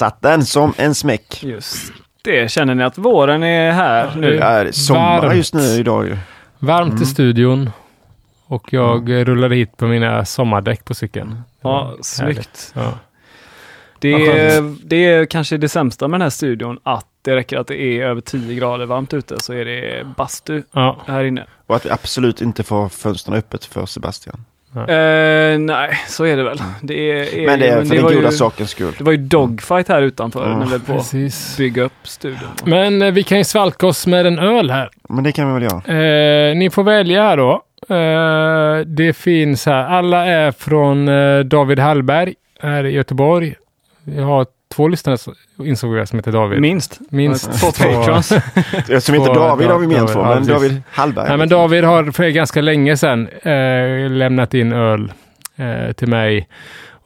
satt den som en smäck. Just det. Känner ni att våren är här nu? Det är sommar Varmt. just nu idag ju. Varmt Mm. i studion. Och jag eh, rullade hit på mina sommardäck på cykeln. Ja, snyggt. Ja. Det är, det är kanske det sämsta med den här studion, att det räcker att det är över 10 grader varmt ute så är det bastu Ja. här inne. Och att vi absolut inte får fönstren öppet för Sebastian. Eh, nej, så är det väl. Det är, är Men det är för den var goda ju, sakens skull. Det var ju dogfight här utanför Ja, när vi på att Precis. bygga upp studion. Men eh, vi kan ju svalka oss med en öl här. Men det kan vi väl göra. Eh, ni får välja här då. Det finns här. Alla är från David Hallberg här i Göteborg. Vi har två lyssnare så- insåg jag som heter David. Minst. Minst Två patrons. Som inte Två- David har vi med David, två, men precis. David Hallberg. Nej, men David har för ganska länge sedan eh, lämnat in öl eh, till mig.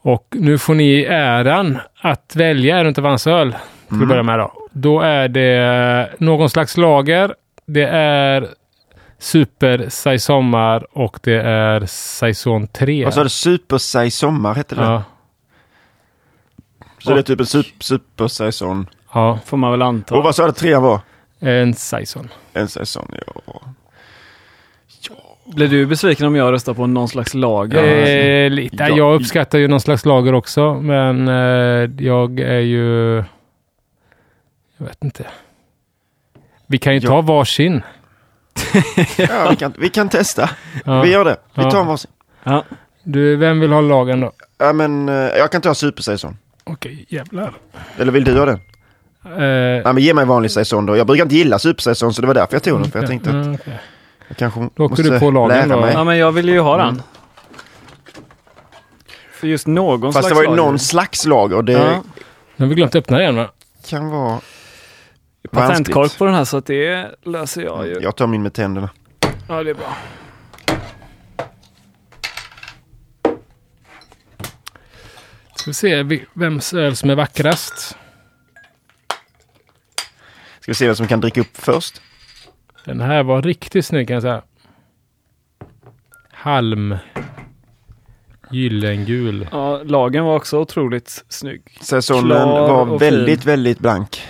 Och nu får ni äran att välja en utav hans öl. Till att Mm. börja med då. Då är det någon slags lager. Det är Super Sai Sommar och det är Saison 3. Vad sa du? Super Say Sommar hette det? Ja, Så det är typ en super, super säsong. ja, Får man väl anta. Och vad sa du trean var? en Saison. En säsong, ja. Blir du besviken om jag röstar på någon slags lager? Eh, lite. Ja. Jag uppskattar ju någon slags lager också, men eh, jag är ju... Jag vet inte. Vi kan ju Ja. ta varsin. ja vi, kan, vi kan testa. Ja. Vi gör det. Vi Ja. tar en varsin. Ja. Du, vem vill ha lagen då? Ja, men eh, jag kan ta super säsong. Okej, jävlar. Eller vill du ha den? Eh, Nej, men ge mig vanlig säsong då. Jag brukar inte gilla supersäsong så det var därför jag tog den. För jag tänkte att mm, okej. jag kanske Då måste du på lagen lära då. mig. ja, men jag vill ju ha den. Mm. För just någon Fast slags det var ju lager. någon slags lager och det Ja. Nu har vi glömt öppna den va? kan vara... Patentkork vanskligt. på den här så att det löser jag ju. Jag tar min med tänderna. Ja, det är bra. Ska vi se vems öl som är vackrast. Ska vi se vem som kan dricka upp först? Den här var riktigt snygg kan jag säga. Halm. Gyllengul. Ja, lagen var också otroligt snygg. Säsongen var väldigt, fin. väldigt blank.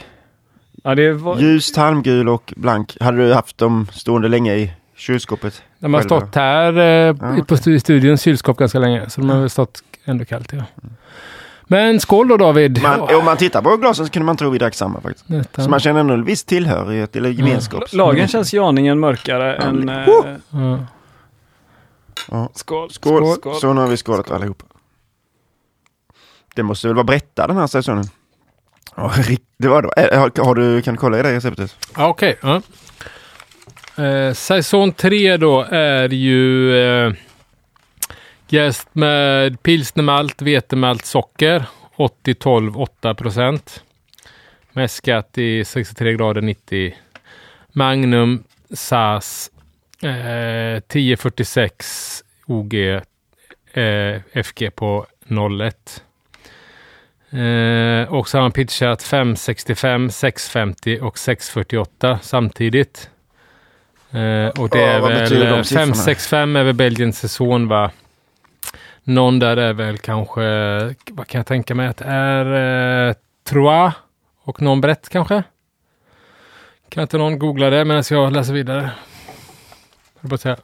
Ja, det var... Ljus, halmgul och blank. Hade du haft dem stående länge i kylskåpet? De har Själva. stått här eh, Ja, på stu- studions kylskåp ganska länge. Så de har väl stått ändå kallt. Ja. Men skål då David! Man, Ja, Om man tittar på glasen så kunde man tro vi drack samma faktiskt. nästan. Så man känner ändå en viss tillhörighet eller gemenskap. Lagen känns ju aningen mörkare än... Eh, Ja. Ja. skål. Skål. skål. Så nu har vi skålat allihop. Det måste väl vara Bretta den här säsongen? Det var då. Äh, Har, har du, kan du kolla i det receptet? Ja, Okej. ja. Eh, säsong 3 då är ju eh, jäst med pilsnermalt, vetemalt, socker. 80, 12, 8 procent. Mäskat i 63 grader 90. Magnum SAS eh, 1046 OG eh, FG på 01. Eh, och så har han pitchat 565, 650 och 648 samtidigt. Eh, och det Ja, är väl siffrorna? 565 är väl Belgiens säsong va? Någon där är väl kanske, vad kan jag tänka mig att det är eh, Trois och någon brett kanske? Kan inte någon googla det medan jag läser vidare? Jag, säga.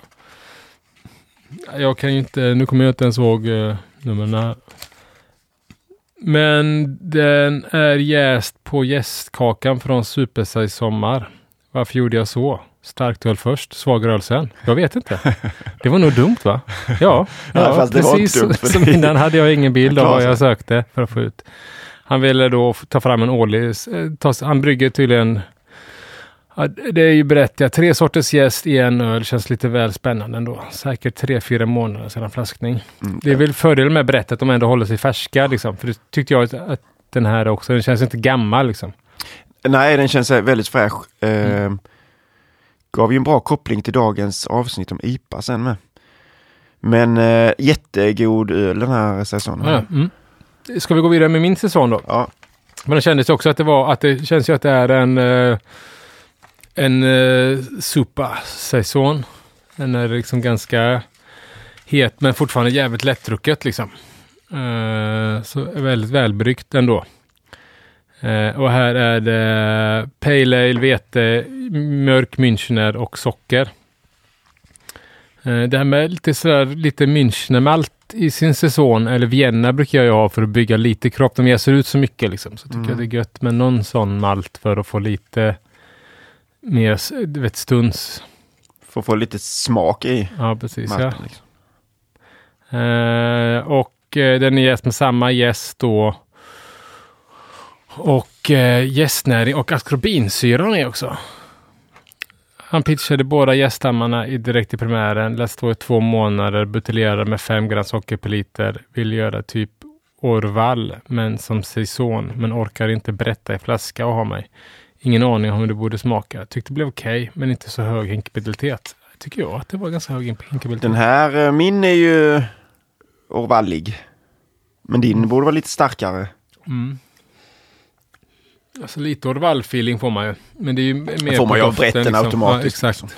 jag kan ju inte, nu kommer jag inte ens ihåg eh, numren här. Men den är jäst på jästkakan från Supersize Sommar. Varför gjorde jag så? Starkt öl först, svag öl sen. Jag vet inte. Det var nog dumt va? Ja, Ja, var precis som innan hade jag ingen bild av vad jag sökte för att få ut. Han ville då ta fram en årlig, eh, ta, han brygger tydligen Ja, det är ju berättigat. Tre sorters jäst i en öl känns lite väl spännande ändå. Säkert tre, fyra månader sedan flaskning. Mm. Det är väl fördelen med berättat att de ändå håller sig färska liksom. För det tyckte jag att, den här också, den känns inte gammal liksom. Nej, den känns väldigt fräsch. Eh, gav ju en bra koppling till dagens avsnitt om IPA sen med. Men eh, jättegod öl den här säsongen. Ja, mm. Ska vi gå vidare med min säsong då? Ja, Men det kändes också att det var, att det känns ju att det är en, eh, en uh, supa-säsong. Den är liksom ganska het men fortfarande jävligt lättdrucket liksom. Eh, så väldigt välbryggt ändå. Eh, och här är det Pale Ale, vete, mörk Münchner och socker. Eh, det här med lite sådär lite Münchnermalt i sin säsong, eller Vienna brukar jag ju ha för att bygga lite kropp. De jäser ut så mycket liksom. Så tycker Mm. jag det är gött med någon sån malt för att få lite mer, du vet, stunds. För att få lite smak i Ja, precis. Ja. malten. Liksom. Eh, och eh, den är jäst med samma jäst då. Och eh, jästnäring och askorbinsyran är också. Han pitchade båda jäststammarna i direkt i primären. Lät stå i två månader. Buteljerade med 5 gram socker per liter. Vill göra typ Orval, men som säsong. Men orkar inte berätta i flaska och ha mig. Ingen aning om hur det borde smaka. Tyckte det blev okej, men inte så hög hinkabilitet. Tycker jag att det var ganska hög hinkabilitet. Den här, eh, min är ju orvallig. Men din borde vara lite starkare. Mm. Alltså lite Orval-feeling får man ju. Men det är ju mer får man ju av doften, rätten automatiskt, Ja, exakt.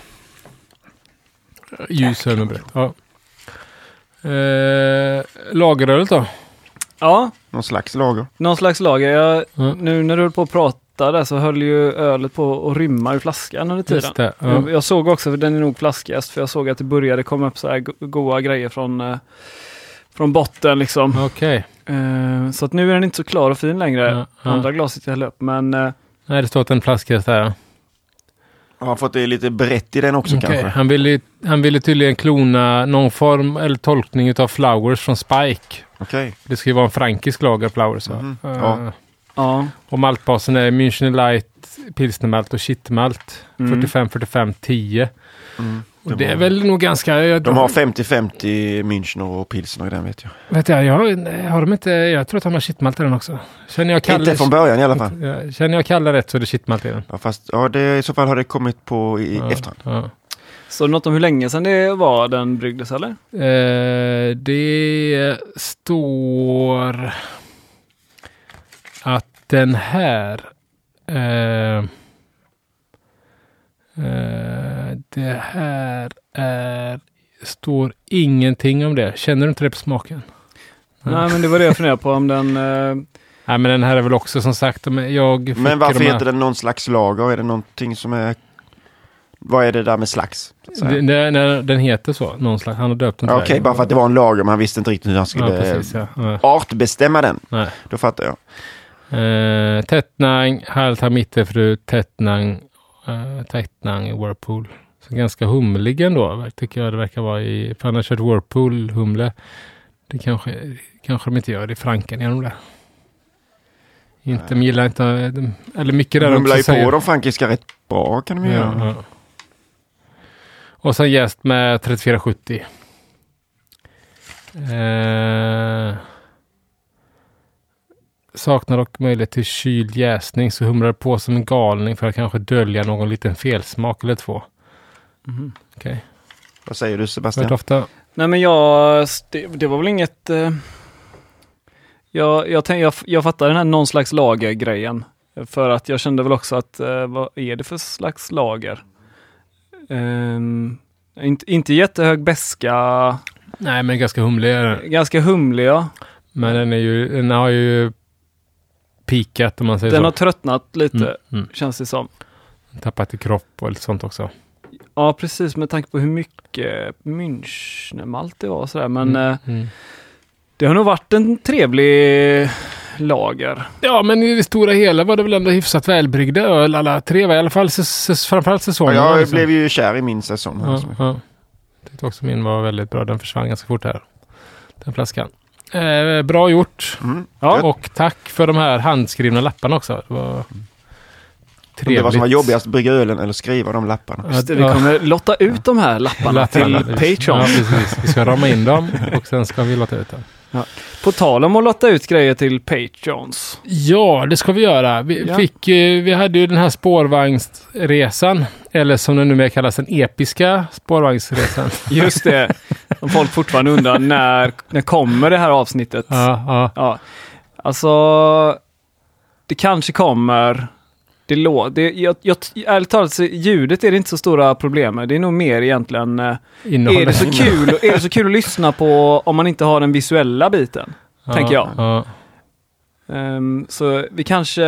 Ljus öl med brett. Ja. Eh, lagerölet då? Ja, Någon slags lager. någon slags lager. Jag, Ja. Nu när du höll på att prata där så höll ju ölet på att rymma ur flaskan under tiden. Just det. Ja. Jag, jag såg också, för den är nog flaskjäst, för jag såg att det började komma upp så här go- goda grejer från, eh, från botten liksom. Okej. Eh, så att nu är den inte så klar och fin längre. Ja, ja. Andra glaset jag hällde upp, men eh, Nej, det står att en flaskhäst där. ja. Jag har fått det lite brett i den också Okej. kanske. Han, ville, han ville tydligen klona någon form eller tolkning av Flowers från Spike. Okej. Det ska ju vara en frankisk lager Flowers. Mhm. Eh, Ja. ja. Och maltbasen är Münchner Light, pilsnermalt och kitmalt. Mm. 45, 45, 10. Mm. Och Det är väl nog ganska... Jag, De har 50-50 Münchner och pilsner i den vet jag. Vet jag, jag har, de inte... Jag tror att de har kitmalt i den också. Känner jag Kalle... Inte från början i alla fall. Känner jag Kalle rätt så är det kitmalt i den. Ja, fast ja, det, i så fall har det kommit på i Ja, efterhand. Ja. Så något om hur länge sedan det var den bryggdes eller? Eh, det står att den här... Eh, eh, det här är... Står ingenting om det. Känner du inte det på smaken? Ja. Nej, men det var det jag funderade på om den... Eh, Nej, men den här är väl också som sagt... Jag fick Men varför de här- heter den någon slags lager? Är det någonting som är... Vad är det där med slags? Den, den, den heter så, någon slags. Han har döpt den Ja, till Okej, bara för att det var en lager, men han visste inte riktigt hur han Ja, skulle precis. Ja. Ja. artbestämma den. Nej. Då fattar jag. Eh, Tettnang, Halta Mittefru, Tettnang, eh, i Whirlpool. Så ganska humlig ändå, tycker jag det verkar vara i... För han har kört Whirlpool, humle. Det kanske, kanske de inte gör i Franken genom det. Inte, de gillar inte... De, eller mycket där De de humlar ju också på säger. de frankiska rätt bra kan de ju Ja, göra. ja. Och sen jäst med 3470. Eh, saknar dock möjlighet till kyld jäsning så humrar på som en galning för att kanske dölja någon liten felsmak eller två. mhm. Vad säger du Sebastian? doftar? Nej men jag, det, det var väl inget... Eh, jag, jag, tänk, jag, jag fattar den här någon slags lager-grejen. För att jag kände väl också att, eh, vad är det för slags lager? Ehm, inte, inte jättehög beska, Nej, men ganska humlig är den. ganska humlig ja. Men den, är ju, den har ju pikat om man säger Den så. har tröttnat lite, Mm, mm. känns det som. Tappat i kropp och lite sånt också. Ja precis, med tanke på hur mycket Münchnmalt det var och sådär. Men Mm, eh, mm. det har nog varit en trevlig lager. Ja, men i det stora hela var det väl ändå hyfsat välbryggda öl alla tre, va? i alla fall framförallt Ja, säsongen. jag liksom. blev ju kär i min säsong. Ja, alltså. ja. Tyckte också min var väldigt bra. Den försvann ganska fort här. Den flaskan. Eh, bra gjort. Mm. Ja. Och tack för de här handskrivna lapparna också. Det var trevligt. Det var som var jobbigast, brygga ölen eller skriva de lapparna. Ja, Just det, vi kommer lotta ut de här lapparna Lapparna, till. Patreon. Ja, precis. Vi ska rama in dem och sen ska vi låta ut dem. På tal om att lotta ut grejer till Patreons. Ja, det ska vi göra. Vi, Ja. fick, vi hade ju den här spårvagnsresan. Eller som den numera kallas, den episka spårvagnsresan. Just det. Om folk fortfarande undrar när, när kommer det här avsnittet? ja, ja. Ja, alltså det kanske kommer. Det lå, det, jag, jag, ärligt talat, ljudet är det inte så stora problem med. Det är nog mer egentligen, eh, är Innehållet. det, så kul, är det så kul att lyssna på om man inte har den visuella biten? Ja, tänker jag. Ja. Ehm, så vi kanske,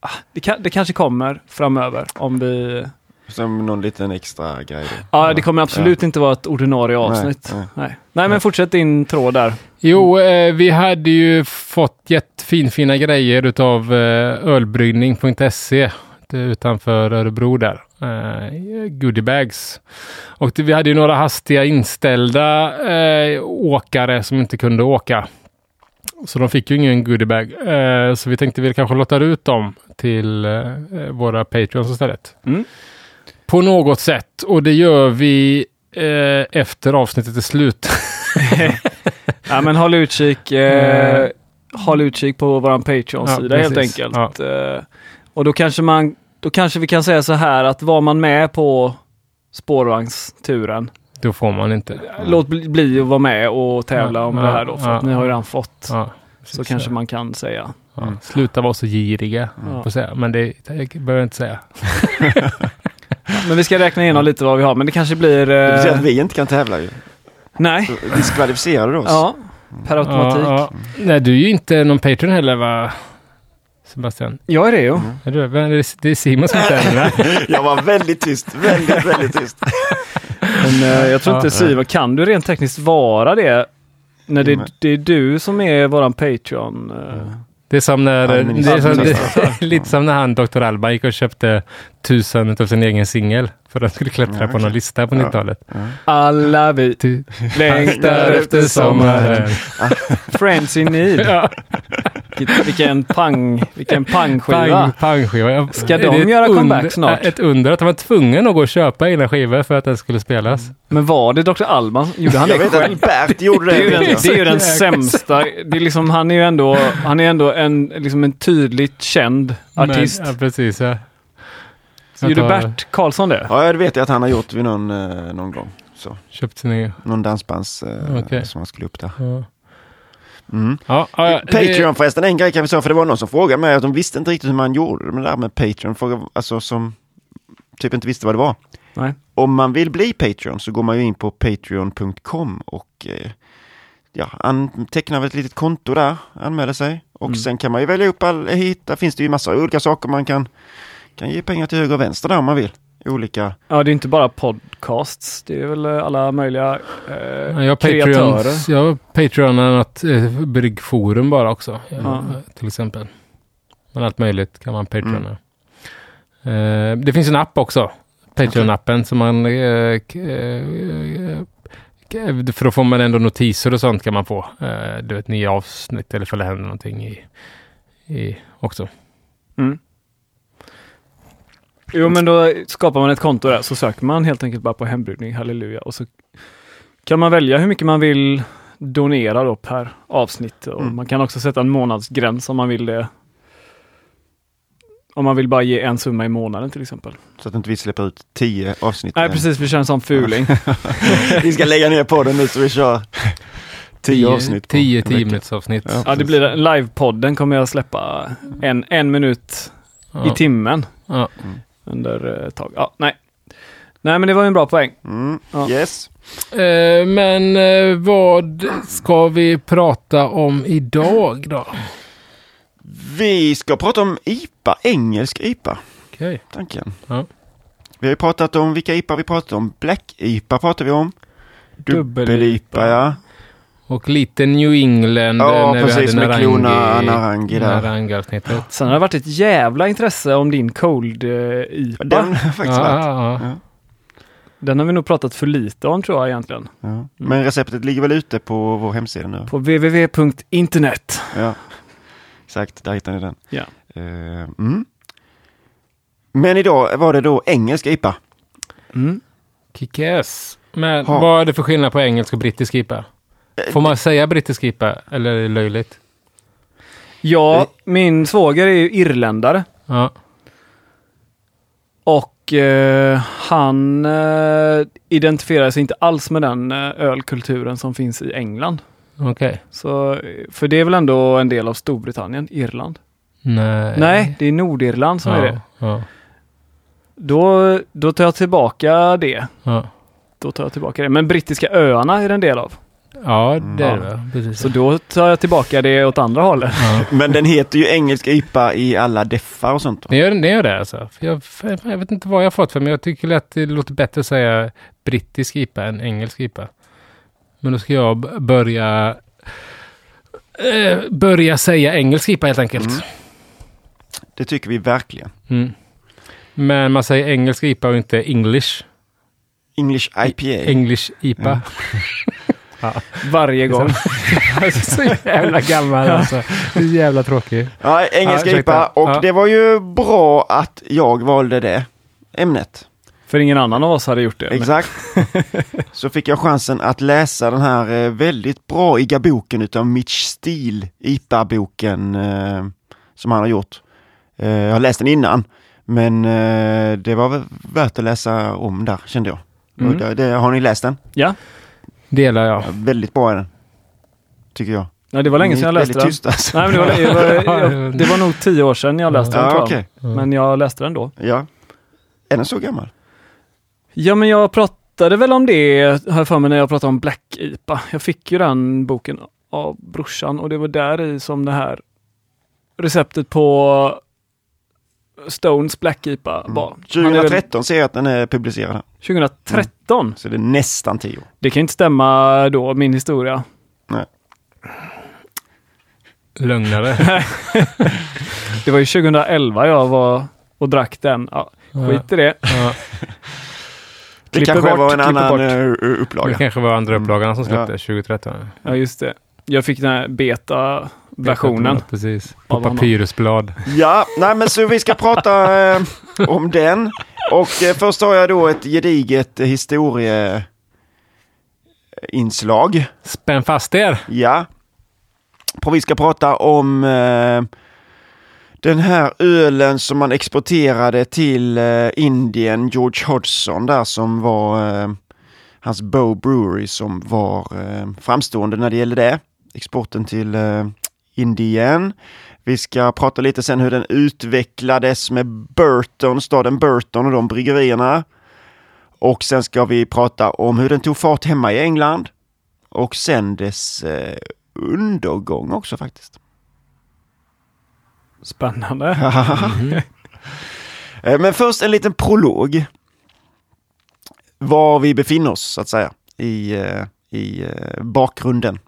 ah, det, kan, det kanske kommer framöver om vi... Som någon liten extra grej då. Ja, det kommer absolut inte vara ett ordinarie avsnitt. Nej, Nej, nej. nej. men fortsätt din tråd där. Jo, eh, vi hade ju fått jättefina grejer utav eh, ölbryggning.se är utanför Örebro där. Eh, goodiebags. Och det, vi hade ju några hastiga inställda eh, åkare som inte kunde åka. Så de fick ju ingen goodiebag. Eh, så vi tänkte vi kanske lottar ut dem till eh, våra Patreons istället. Mm. På något sätt. Och det gör vi eh, efter avsnittet är slut. Ja, men håll utkik, eh, håll utkik på vår Patreon-sida Ja, helt enkelt. Eh, och då kanske, man, då kanske vi kan säga så här att var man med på spårvagnsturen, Då får man inte. låt bli, att vara med och tävla Ja, om ja, det här då. För ja. att ni har ju redan fått. Ja, så kanske ja. man kan säga. Ja. Sluta vara så giriga, Ja. men det, det behöver jag inte säga. Men vi ska räkna igenom lite vad vi har, men det kanske blir... Det vill säga Eh, att vi inte kan tävla ju. Nej, Diskvalificerar du oss? ja, per automatik. Ja, ja. Nej, du är ju inte någon Patreon heller va? Sebastian? Jag är det ju. Är du, det, det är Simon som inte är det. Jag var väldigt tyst, väldigt, väldigt tyst. Men eh, jag tror inte. Siva, kan du rent tekniskt vara det? När det, Nej. det är du som är våran Patreon. eh, Det är som när, det är som, det, lite som när han, Dr. Alban, gick och köpte tusen av sin egen singel. För att han skulle klättra Ja, på någon lista på Ja. 90-talet. Alla vi längtar efter sommaren. Friends in need. Ja, Vilken pang, vilken pangskiva. pang. Ja, Ska de det göra comeback snart? Ett under att han var tvungen att gå och köpa egna skivor för att den skulle spelas. Men var det Dr. Alban? Gjorde han det Jag vet själv? att Bert gjorde Det är ju det. den, det är ju den sämsta. Det är liksom, han är ju ändå, han är ändå en, liksom en tydligt känd artist. Men, ja, precis. Ja. Så gjorde Bert Karlsson det? Ja, det vet jag att han har gjort vid någon, eh, någon gång. Så, Köpt sin egen. någon dansbands eh, Okej. som han skulle upp där. Ja. Mm. Ja, ja, det- Patreon förresten, en grej kan vi säga, för det var någon som frågade mig att de visste inte riktigt hur man gjorde det med det där med Patreon, fråga, alltså som typ inte visste vad det var. Nej. Om man vill bli Patreon så går man ju in på patreon.com och eh, ja, an- tecknar väl ett litet konto där, anmäler sig och Mm. sen kan man ju välja upp all, hit, där finns det ju massa olika saker man kan, kan ge pengar till höger och vänster där om man vill. Olika, Ja, det är inte bara podcasts. Det är väl eh, alla möjliga eh, Ja, jag kreatörer. jag har Patreon något eh, bryggforum bara också. Ja, Ja. Till exempel. Men allt möjligt kan man Patreona. Eh, det finns en app också. Patreon-appen som man... Eh, eh, för då får man ändå notiser och sånt kan man få. Eh, du vet, nya avsnitt eller för det händer någonting i, i också. Mm. Jo, men då skapar man ett konto där, så söker man helt enkelt bara på hembryggning, halleluja, och så kan man välja hur mycket man vill donera då per avsnitt. Och Mm. Man kan också sätta en månadsgräns om man vill det. Om man vill bara ge en summa i månaden till exempel. så att inte vi släpper ut tio avsnitt. Nej, än. precis, vi kör en sån fuling. vi ska lägga ner podden nu så vi kör tio avsnitt. på 10 en 10 vecka. minuters avsnitt. Ja. ja, det blir det. livepodden kommer jag släppa en, en minut i timmen Ja. Under eh, ett tag. Ja, nej. Nej, men det var ju en bra poäng. Mm. Ja. Yes. Eh, men eh, vad ska vi prata om idag då? Vi ska prata om IPA, engelsk IPA, Okej. tanken. Ja. Vi har ju pratat om vilka IPA vi pratat om. Black IPA pratar vi om. Dubbel-IPA. ja. Och lite New England Ja, eh, när precis, vi hade med klona Narangi där. Narangi-avsnittet. Sen har det varit ett jävla intresse om din Cold eh, IPA. Den Den, har faktiskt Ja, varit. ja, ja. har vi nog pratat för lite om tror jag egentligen. Ja. Men receptet ligger väl ute på vår hemsida nu? På www.internet. Ja. Exakt, där hittar ni den. Ja. Eh, mm. Men idag var det då engelsk IPA. Mm. Kick-ass. Men Ha. vad är det för skillnad på engelsk och brittisk IPA? Får man säga brittisk IPA eller är det löjligt? Ja, min svåger är ju irländare. Ja. Och eh, han eh, identifierar sig inte alls med den eh, ölkulturen som finns i England. Okej. Så, eh, för det är väl ändå en del av Storbritannien, Irland? Nej. Nej, det är Nordirland som ja. är det. Ja. Då, då tar jag tillbaka det. Ja. Då tar jag tillbaka det. Men brittiska öarna är det en del av. Ja, det är det. Precis. Så då tar jag tillbaka det åt andra hållet. ja. Men den heter ju engelsk IPA i alla deffar och sånt. Det gör, det gör det alltså. Jag, jag vet inte vad jag har fått för men jag tycker att det låter bättre att säga brittisk IPA än engelsk IPA. Men då ska jag börja eh, börja säga engelsk IPA helt enkelt. Mm. Det tycker vi verkligen. Mm. Men man säger engelsk IPA och inte English. English IPA. English IPA. Varje gång. så jävla gammal alltså. Så jävla tråkig. Ja, engelska Ja. IPA. Och Ja. det var ju bra att jag valde det ämnet. För ingen annan av oss hade gjort det. Exakt. Så fick jag chansen att läsa den här eh, väldigt braiga boken utav Mitch Steele, IPA-boken eh, som han har gjort. Eh, jag har läst den innan, men eh, det var väl värt att läsa om där kände jag. Mm. Och det, det, har ni läst den? Ja. Delar jag. Ja, väldigt bra är den. Tycker jag. Nej, det var länge sedan jag läste den. tysta, alltså. Nej, men det, var, det, var, jag, det var nog tio år sedan jag läste den Ja, jag. okej. Men jag läste den då. Ja. Är den så gammal? Ja, men jag pratade väl om det, har jag för mig, när jag pratade om Black IPA. Jag fick ju den boken av brorsan och det var där i som det här receptet på Stones Black IPA var. Han är väl- 2013 ser jag att den är publicerad. här. 2013? Så det är nästan tio år. Det kan inte stämma då, min historia. Lögnare. Det var ju 2011 jag var och drack den. Ja, skit i det. Ja. Det Klipper kanske bort, var en annan bort. eh, Det upplaga. kanske var andra upplagan som släppte Ja. 2013. Ja, just det. Jag fick den här beta-versionen. Precis. På papyrusblad. Ja, nej men så vi ska prata eh, om den. Och eh, först har jag då ett gediget historieinslag. Spänn fast er! Ja. Och vi ska prata om eh, den här ölen som man exporterade till eh, Indien, George Hodgson där som var eh, hans Bow Brewery som var eh, framstående när det gäller det. Exporten till eh, Indien. Vi ska prata lite sen hur den utvecklades med Burton, staden Burton och de bryggerierna. Och sen ska vi prata om hur den tog fart hemma i England. Och sen dess eh, undergång också faktiskt. Spännande. Eh, Men först en liten prolog. Var vi befinner oss så att säga i, eh, i eh, bakgrunden.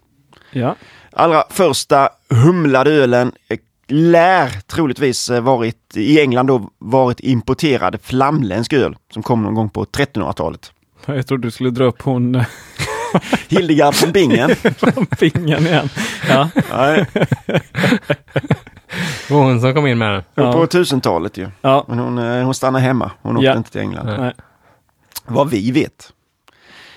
Ja. Allra första humlade ölen eh, lär troligtvis eh, varit i England då varit importerad flamländsk öl som kom någon gång på 1300-talet. Jag trodde du skulle dra upp hon eh, Hildegard von Bingen. från fingern igen. Ja. Nej, Det var hon som kom in med den. Ja. på 1000-talet ju. Ja. Men hon, hon stannade hemma. Hon åkte Ja. inte till England. Nej. Nej. Vad vi vet.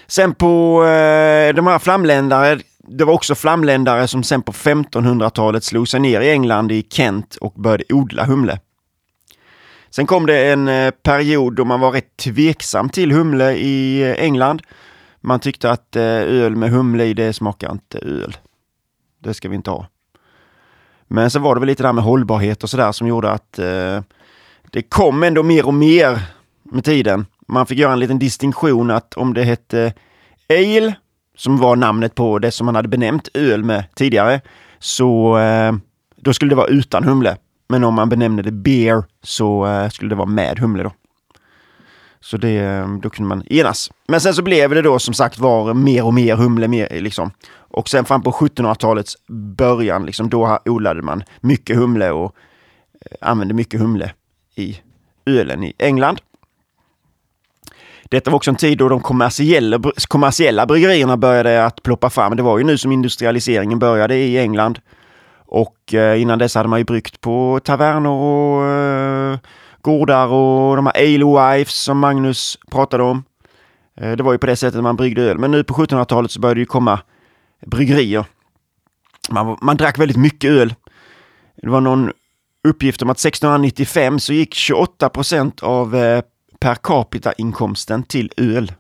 Sen på eh, de här flamländare, det var också flamländare som sen på 1500-talet slog sig ner i England i Kent och började odla humle. Sen kom det en eh, period då man var rätt tveksam till humle i eh, England. Man tyckte att eh, öl med humle i det smakar inte öl. Det ska vi inte ha. Men sen var det väl lite där med hållbarhet och sådär som gjorde att eh, det kom ändå mer och mer med tiden. Man fick göra en liten distinktion att om det hette ale, som var namnet på det som man hade benämnt öl med tidigare, så eh, då skulle det vara utan humle. Men om man benämnde det beer så eh, skulle det vara med humle då. Så det, eh, då kunde man enas. Men sen så blev det då som sagt var mer och mer humle, mer, liksom. Och sen fram på 1700-talets början, liksom, då odlade man mycket humle och eh, använde mycket humle i ölen i England. Detta var också en tid då de kommersiella, kommersiella bryggerierna började att ploppa fram. Det var ju nu som industrialiseringen började i England. Och eh, innan dess hade man ju bryggt på taverner och eh, gårdar och de här ale wives som Magnus pratade om. Eh, det var ju på det sättet man bryggde öl. Men nu på 1700-talet så började det ju komma bryggerier. Man, man drack väldigt mycket öl. Det var någon uppgift om att 1695 så gick 28 procent av eh, per capita-inkomsten till öl.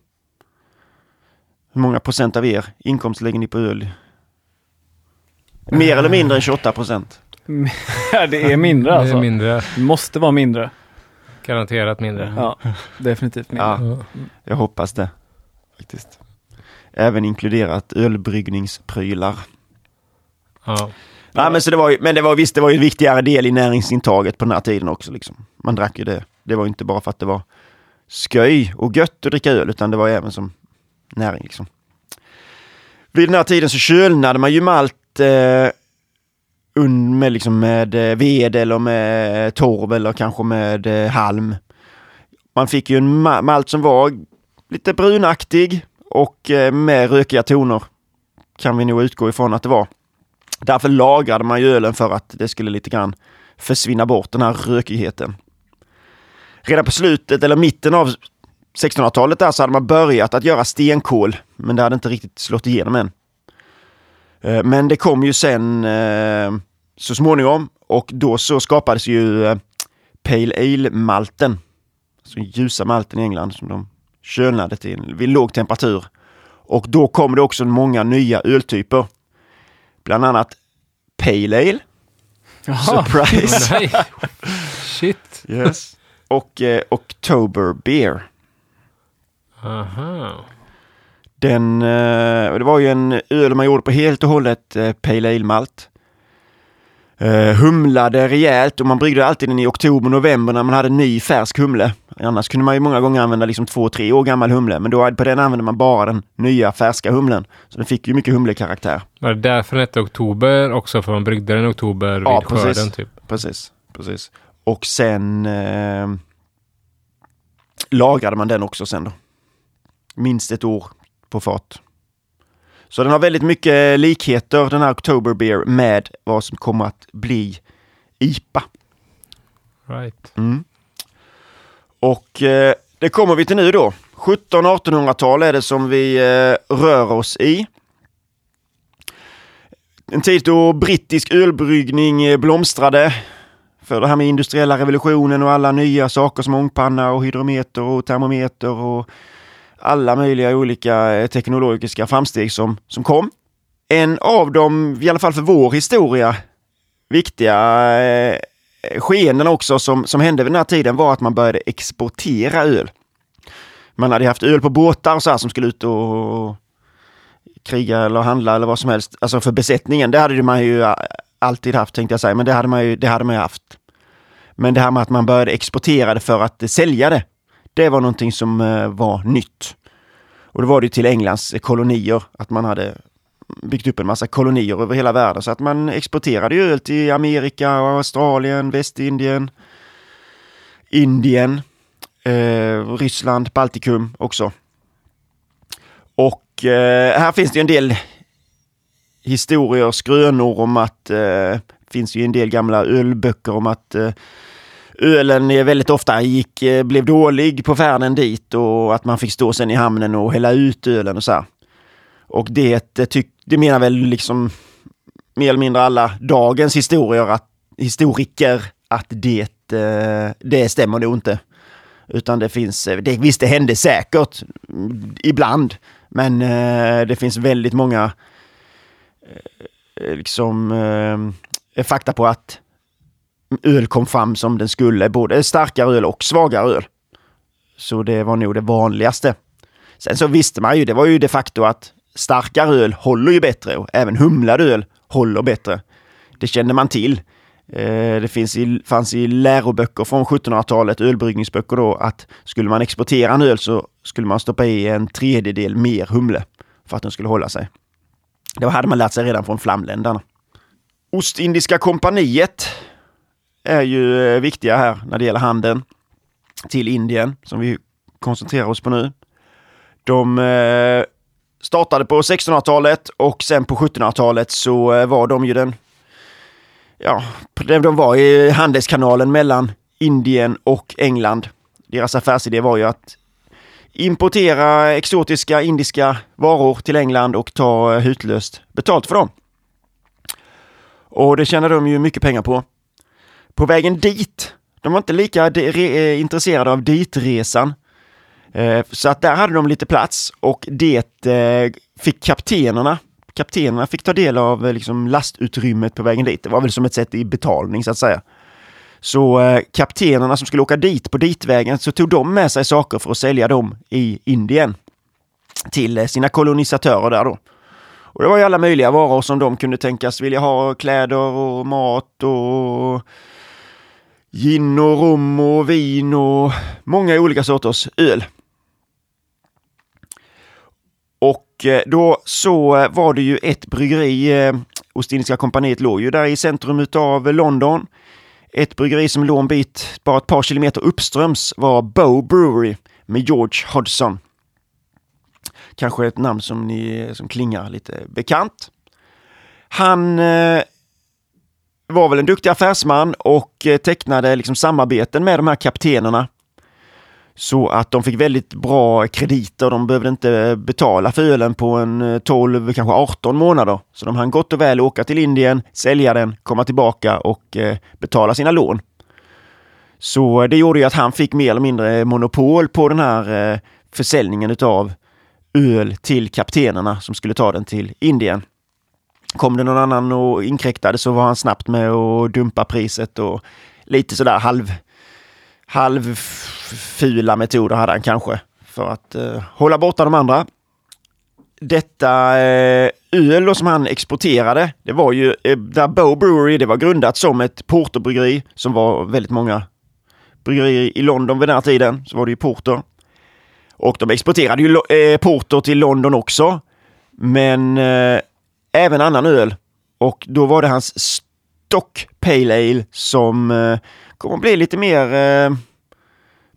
Hur många procent av er inkomst lägger ni på öl? Mer eller mindre än 28 procent. Ja, det är mindre Det alltså. är mindre. Det måste vara mindre. Garanterat mindre. Ja, definitivt mindre. Ja, Ja. jag hoppas det. Faktiskt. även inkluderat ölbryggningsprylar. Ja. Ja, men, så det var ju, men det var visst, det var ju en viktigare del i näringsintaget på den här tiden också. Liksom. Man drack ju det. Det var inte bara för att det var sköj och gött att dricka öl, utan det var även som näring. Liksom. Vid den här tiden så kölnade man ju malt eh, med, liksom med eh, ved eller med eh, torv eller kanske med eh, halm. Man fick ju en ma malt som var lite brunaktig och eh, med rökiga toner. Kan vi nog utgå ifrån att det var. Därför lagrade man ju ölen för att det skulle lite grann försvinna bort den här rökigheten. Redan på slutet eller mitten av 1600-talet där så hade man börjat att göra stenkol, men det hade inte riktigt slått igenom än. Eh, Men det kom ju sen eh, så småningom och då så skapades ju eh, Pale Ale-malten. Så ljusa malten i England som de kölnade till vid låg temperatur. Och då kom det också många nya öltyper. Bland annat Pale Ale. Jaha. Surprise! Shit. yes. Och eh, October Beer. Aha. Den, eh, det var ju en öl man gjorde på helt och hållet eh, Pale Ale-malt. Eh, humlade rejält och man bryggde alltid den i oktober, november när man hade ny färsk humle. Annars kunde man ju många gånger använda liksom två, tre år gammal humle, men då på den använde man bara den nya färska humlen. Så den fick ju mycket humlekaraktär. Var det därför den hette oktober också? För man bryggde den i oktober vid Ja, precis. skörden typ? Precis, precis. Och sen eh, lagrade man den också sen då. Minst ett år på fat. Så den har väldigt mycket likheter, den här October Beer, med vad som kommer att bli IPA. Right. Mm. Och eh, det kommer vi till nu då. 1700-1800-tal är det som vi eh, rör oss i. En tid då brittisk ölbryggning eh, blomstrade. För det här med industriella revolutionen och alla nya saker som ångpanna och hydrometer och termometer och alla möjliga olika eh, teknologiska framsteg som, som kom. En av de, i alla fall för vår historia, viktiga eh, skeenden också som, som hände vid den här tiden var att man började exportera öl. Man hade haft öl på båtar och så här som skulle ut och kriga eller handla eller vad som helst. Alltså för besättningen, det hade man ju alltid haft tänkte jag säga, men det hade man ju, det hade man ju haft. Men det här med att man började exportera det för att sälja det, det var någonting som eh, var nytt. Och då var det till Englands kolonier, att man hade byggt upp en massa kolonier över hela världen. Så att man exporterade ju öl till Amerika, Australien, Västindien, Indien, eh, Ryssland, Baltikum också. Och eh, här finns det ju en del historier, skrönor om att eh, finns ju en del gamla ölböcker om att eh, ölen väldigt ofta gick, eh, blev dålig på färden dit och att man fick stå sen i hamnen och hälla ut ölen och så här. Och det, tyck, det menar väl liksom mer eller mindre alla dagens historier att, historiker att det, eh, det stämmer nog inte. Utan det finns, eh, det, visst det hände säkert ibland, men det finns väldigt många liksom fakta på att öl kom fram som den skulle, både starkare öl och svagare öl. Så det var nog det vanligaste. Sen så visste man ju, det var ju de facto att starkare öl håller ju bättre och även humlad öl håller bättre. Det kände man till. Eh, det finns i, fanns i läroböcker från 1700-talet, ölbryggningsböcker då, att skulle man exportera en öl så skulle man stoppa i en tredjedel mer humle för att den skulle hålla sig. Det hade man lärt sig redan från flamländarna. Ostindiska kompaniet är ju eh, viktiga här när det gäller handeln till Indien som vi koncentrerar oss på nu. De eh, startade på 1600-talet och sen på 1700-talet så eh, var de ju den ja, de var i handelskanalen mellan Indien och England. Deras affärsidé var ju att importera exotiska indiska varor till England och ta hutlöst betalt för dem. Och det tjänade de ju mycket pengar på. På vägen dit, de var inte lika eh, intresserade av ditresan. Eh, så att där hade de lite plats och det eh, fick kaptenerna kaptenerna fick ta del av liksom, lastutrymmet på vägen dit. Det var väl som ett sätt i betalning så att säga. Så eh, kaptenerna som skulle åka dit på ditvägen så tog de med sig saker för att sälja dem i Indien. till eh, sina kolonisatörer där då. Och det var ju alla möjliga varor som de kunde tänkas vilja ha, kläder och mat och gin och rom och vin och många olika sorters öl. Och eh, då så eh, var det ju ett bryggeri, eh, Ostindiska kompaniet låg ju där i centrum av London. Ett bryggeri som låg en bit, bara ett par kilometer uppströms, var Bow Brewery med George Hodgson. Kanske ett namn som, ni, som klingar lite bekant. Han eh, var väl en duktig affärsman och eh, tecknade liksom samarbeten med de här kaptenerna. Så att de fick väldigt bra krediter. De behövde inte eh, betala för ölen på en eh, 12, kanske 18 månader. Så de hann gott och väl åka till Indien, sälja den, komma tillbaka och betala sina lån. Så det gjorde ju att han fick mer eller mindre monopol på den här försäljningen utav öl till kaptenerna som skulle ta den till Indien. Kom det någon annan och inkräktade så var han snabbt med att dumpa priset och lite sådär halv, halvfula metoder hade han kanske för att eh, hålla borta de andra. Detta eh, öl som han exporterade, det var ju eh, där Bow Brewery, det var grundat som ett porterbryggeri som var väldigt många bryggerier i London vid den här tiden. Så var det ju porter. Och de exporterade ju eh, porter till London också. Men eh, även annan öl. Och då var det hans Stock Pale Ale som eh, kommer att bli lite mer eh,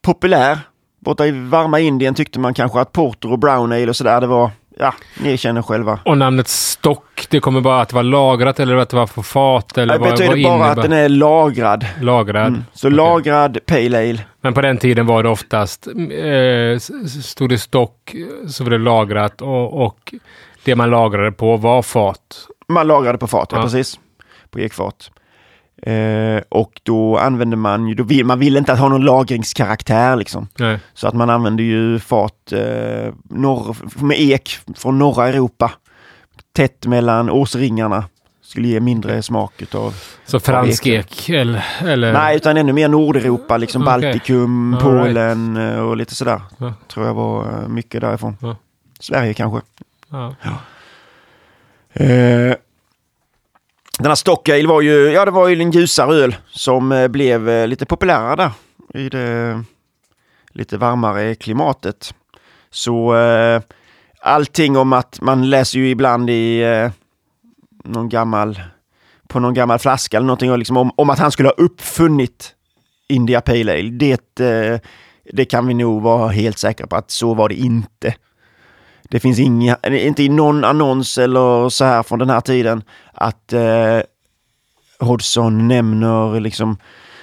populär. Borta i varma Indien tyckte man kanske att porter och brown ale och sådär, det var Ja, ni känner själva. Och namnet stock, det kommer bara att vara lagrat eller att det var på fat? Eller det vad, betyder vad bara att den är lagrad. Lagrad? Mm. Så Okej. lagrad Pale Ale. Men på den tiden var det oftast, eh, stod det stock så var det lagrat och, och det man lagrade på var fat. Man lagrade på fat, ja, Ja. precis. På ekfat. Eh, och då använde man ju, då vill, man ville inte ha någon lagringskaraktär liksom. Nej. Så att man använde ju fat eh, norr, med ek från norra Europa. Tätt mellan årsringarna. Skulle ge mindre smak utav... Så fransk ek eller? eller Nej, utan ännu mer Nordeuropa, liksom Okej. Baltikum, All Polen eh, och lite sådär. Ja. Tror jag var eh, mycket därifrån. Ja. Sverige kanske. Ja. Eh, den här Stock Ale var ju, ja det var ju en ljusare öl som eh, blev eh, lite populärare där i det lite varmare klimatet. Så eh, allting om att man läser ju ibland i eh, någon gammal, på någon gammal flaska eller någonting liksom om, om att han skulle ha uppfunnit India Pale Ale. Det, eh, det kan vi nog vara helt säkra på att så var det inte. Det finns inga, inte i någon annons eller så här från den här tiden att eh, Hodgson nämner liksom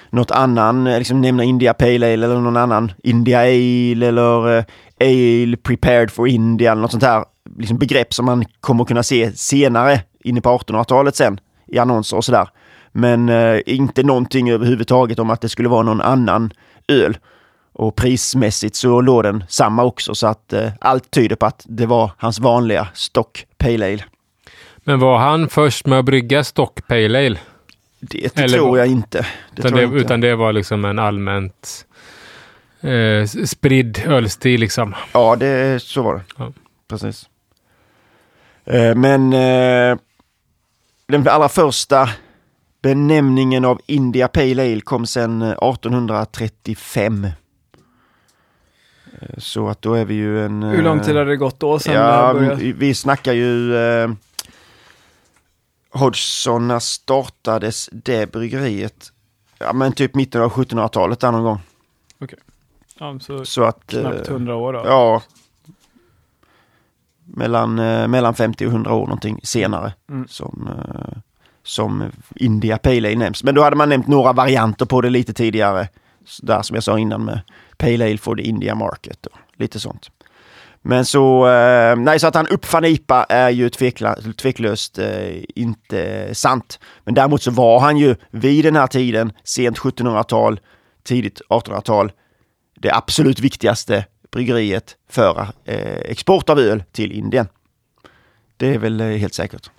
något annan, liksom nämner India Pale Ale eller någon annan India Ale eller eh, Ale prepared for India eller något sånt här liksom begrepp som man kommer kunna se senare inne på 1800-talet sen i annonser och sådär. Men eh, inte någonting överhuvudtaget om att det skulle vara någon annan öl. Och prismässigt så låg den samma också så att eh, allt tyder på att det var hans vanliga Stock Pale Ale. Men var han först med att brygga stock pale ale? Det Eller tror jag inte. Det Utan det, inte. utan det var liksom en allmänt eh, spridd ölstil liksom. Ja, det, så var det. Ja. Precis. Eh, men eh, den allra första benämningen av India Pale Ale kom sedan eh, 1835. Så att då är vi ju en... Hur lång tid eh, hade det gått då sen Ja, vi snackar ju... Eh, Hodgson, när startades det bryggeriet? Ja, men typ mitten av 1700-talet där någon gång. Ja, så Så att... knappt eh, 100 år då. Ja. Mellan, eh, mellan 50 och 100 år någonting senare. Mm. Som, som India Pale Ale nämns. Men då hade man nämnt några varianter på det lite tidigare. Där som jag sa innan med Pale Ale for the India Market och lite sånt. Men så, eh, nej så att han uppfann IPA är ju tvekla, tveklöst eh, inte sant. Men däremot så var han ju vid den här tiden, sent 1700-tal, tidigt 1800-tal, det absolut viktigaste bryggeriet för eh, export av öl till Indien. Det är väl eh, helt säkert.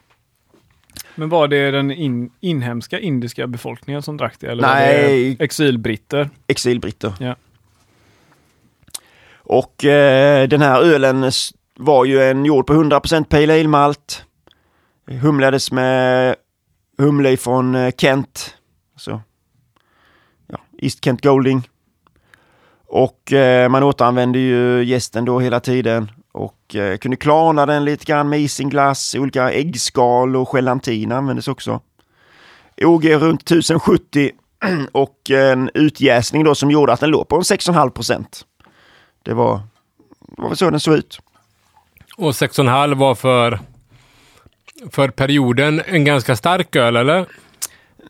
Men var det den in, inhemska indiska befolkningen som drack det? Eller Nej. var det exilbritter? Exilbritter. Ja. Och eh, den här ölen var ju en gjord på 100% Pale Ale malt. Humlades med humle från eh, Kent. Så, ja, East Kent Golding. Och eh, man återanvände ju gästen då hela tiden och eh, kunde klarna den lite grann med isinglass, olika äggskal och gelatin användes också. OG runt 1070 och en utjäsning då som gjorde att den låg på en 6,5 procent. Det var, det var väl så den såg ut. Och 6,5 var för, för perioden en ganska stark öl, eller?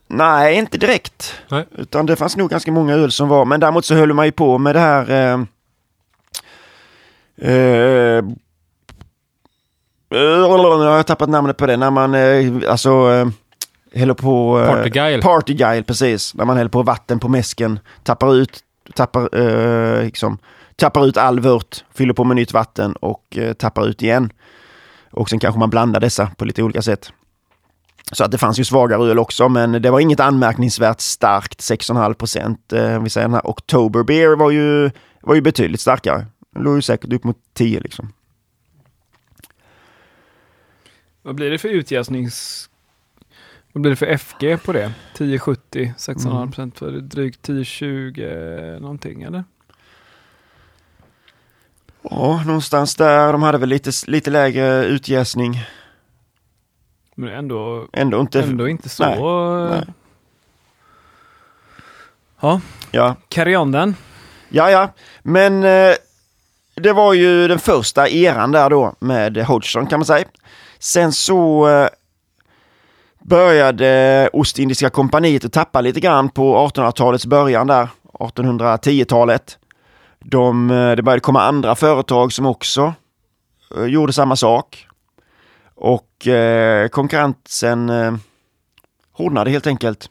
Nej, inte direkt. Nej. Utan det fanns nog ganska många öl som var, men däremot så höll man ju på med det här eh, eh, jag har tappat namnet på det, när man eh, alltså eh, häller på... Eh, Partyguile. Partyguile, precis. När man häller på vatten på mäsken, tappar ut, tappar, eh, liksom, tappar ut all vört, fyller på med nytt vatten och eh, tappar ut igen. Och sen kanske man blandar dessa på lite olika sätt. Så att det fanns ju svagare öl också, men det var inget anmärkningsvärt starkt 6,5 procent. Eh, vi säger den här October Beer var ju, var ju betydligt starkare. Den låg ju säkert upp mot 10 liksom. Vad blir det för utjäsnings... Vad blir det för FG på det? 1070, 6,5 procent för drygt 1020 någonting eller? Ja, någonstans där. De hade väl lite, lite lägre utjäsning. Men ändå, Ändå inte... ändå inte så... Nej, nej. Ja, Ja, carry on den. ja, ja. Men eh, det var ju den första eran där då med Hodgson kan man säga. Sen så eh, började Ostindiska kompaniet att tappa lite grann på 1800-talets början där, 1810-talet. De, eh, det började komma andra företag som också eh, gjorde samma sak. Och eh, konkurrensen eh, hårdnade helt enkelt.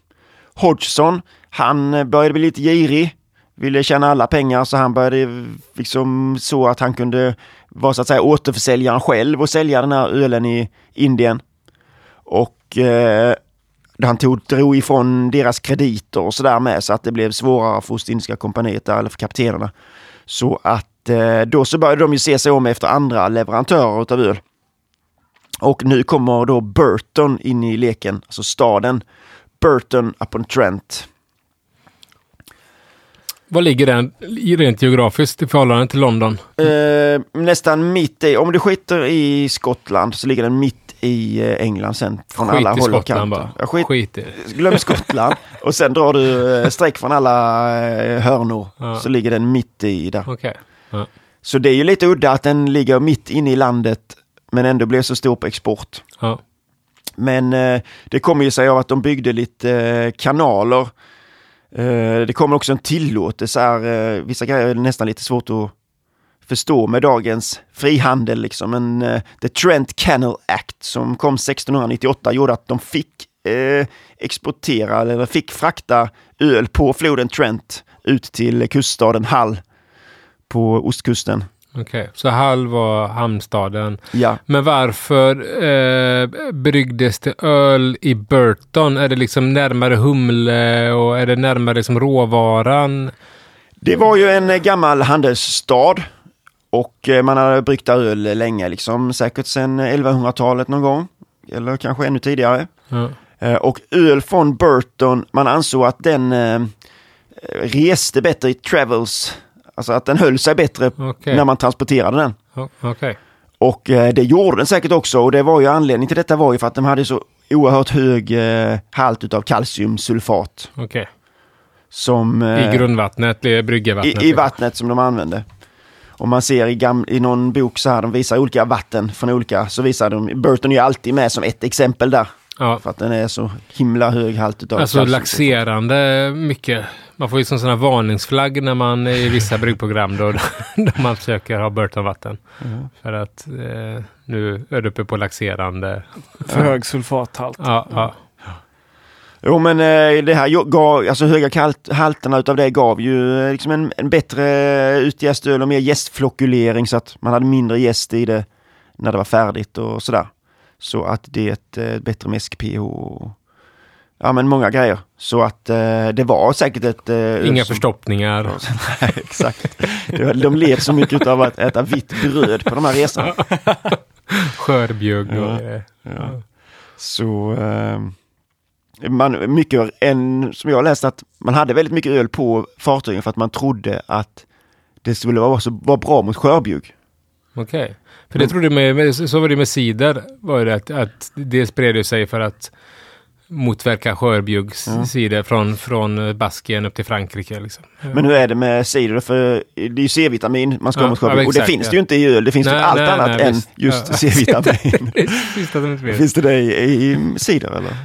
Hodgson, han eh, började bli lite girig, ville tjäna alla pengar så han började liksom så att han kunde vara så att säga återförsäljaren själv och sälja den här ölen i Indien. Och eh, han tog, drog ifrån deras krediter och sådär med så att det blev svårare för Ostindiska kompaniet där, eller för kaptenerna. Så att eh, då så började de ju se sig om efter andra leverantörer utav öl. Och nu kommer då Burton in i leken, alltså staden Burton upon Trent. Var ligger den rent geografiskt i förhållande till London? Eh, nästan mitt i, om du skiter i Skottland så ligger den mitt i eh, England sen från Skit alla håll och kanter. Ja, skit, Skit i. glöm Skottland och sen drar du eh, streck från alla eh, hörnor Ja. så ligger den mitt i där. Okej. Så det är ju lite udda att den ligger mitt inne i landet men ändå blev så stor på export. Ja. Men det kommer ju sig av att de byggde lite kanaler. Det kommer också en tillåtelse här. Vissa grejer är nästan lite svårt att förstå med dagens frihandel. Liksom. Men eh, The Trent Canal Act som kom 1698 gjorde att de fick eh, exportera eller fick frakta öl på floden Trent ut till kuststaden Hull på ostkusten. Okej, så Hull var hamnstaden. Ja. Men varför eh, bryggdes det öl i Burton? Är det liksom närmare humle och är det närmare liksom råvaran? Det var ju en eh, gammal handelsstad och eh, man hade bryggt öl länge, liksom säkert sedan 1100-talet någon gång. Eller kanske ännu tidigare. Eh, Och öl från Burton, man ansåg att den eh, reste bättre i travels. Alltså att den höll sig bättre Okej. när man transporterade den. O- Okej. Och eh, det gjorde den säkert också och det var ju anledningen till detta var ju för att de hade så oerhört hög eh, halt utav kalciumsulfat. Okej. Som, eh, I grundvattnet, bryggevattnet? i, I vattnet som de använde. Om man ser i, gam, i någon bok så här, de visar olika vatten från olika, så visar de, Burton är ju alltid med som ett exempel där. Ja. För att den är så himla hög halt utav Alltså kalcium. laxerande mycket. Man får ju som sån här varningsflagg när man är i vissa bryggprogram då, då man försöker ha Burtonvatten. Mm. För att eh, nu är du uppe på laxerande. För hög sulfathalt. Ja, ja. Jo men eh, det här gav, alltså höga kalt, halterna utav det gav ju eh, liksom en, en bättre utjäst öl och mer jästflokulering så att man hade mindre jäst i det när det var färdigt och sådär. Så att det är ett eh, bättre mäsk-pH. ja men många grejer. Så att eh, det var säkert ett... Eh, Inga som- förstoppningar. Nej, exakt. De led så mycket av att äta vitt bröd på de här resorna. Skörbjugg och Ja. Ja. Så eh, man, mycket en, som jag läst att man hade väldigt mycket öl på fartygen för att man trodde att det skulle vara, så, vara bra mot skörbjugg. Okej. För det trodde med, med, så var det med cider. Var det att, att det spred sig för att motverka skörbjuggscider från, från Baskien upp till Frankrike. Liksom. Men hur är det med cider? För det är ju C-vitamin man ska ha Ja, mot skörbjugg. ja, och det finns ja. det ju inte i öl. Det finns Nej, allt nej, annat nej, än visst. just. C-vitamin. Finns det det i, i cider eller?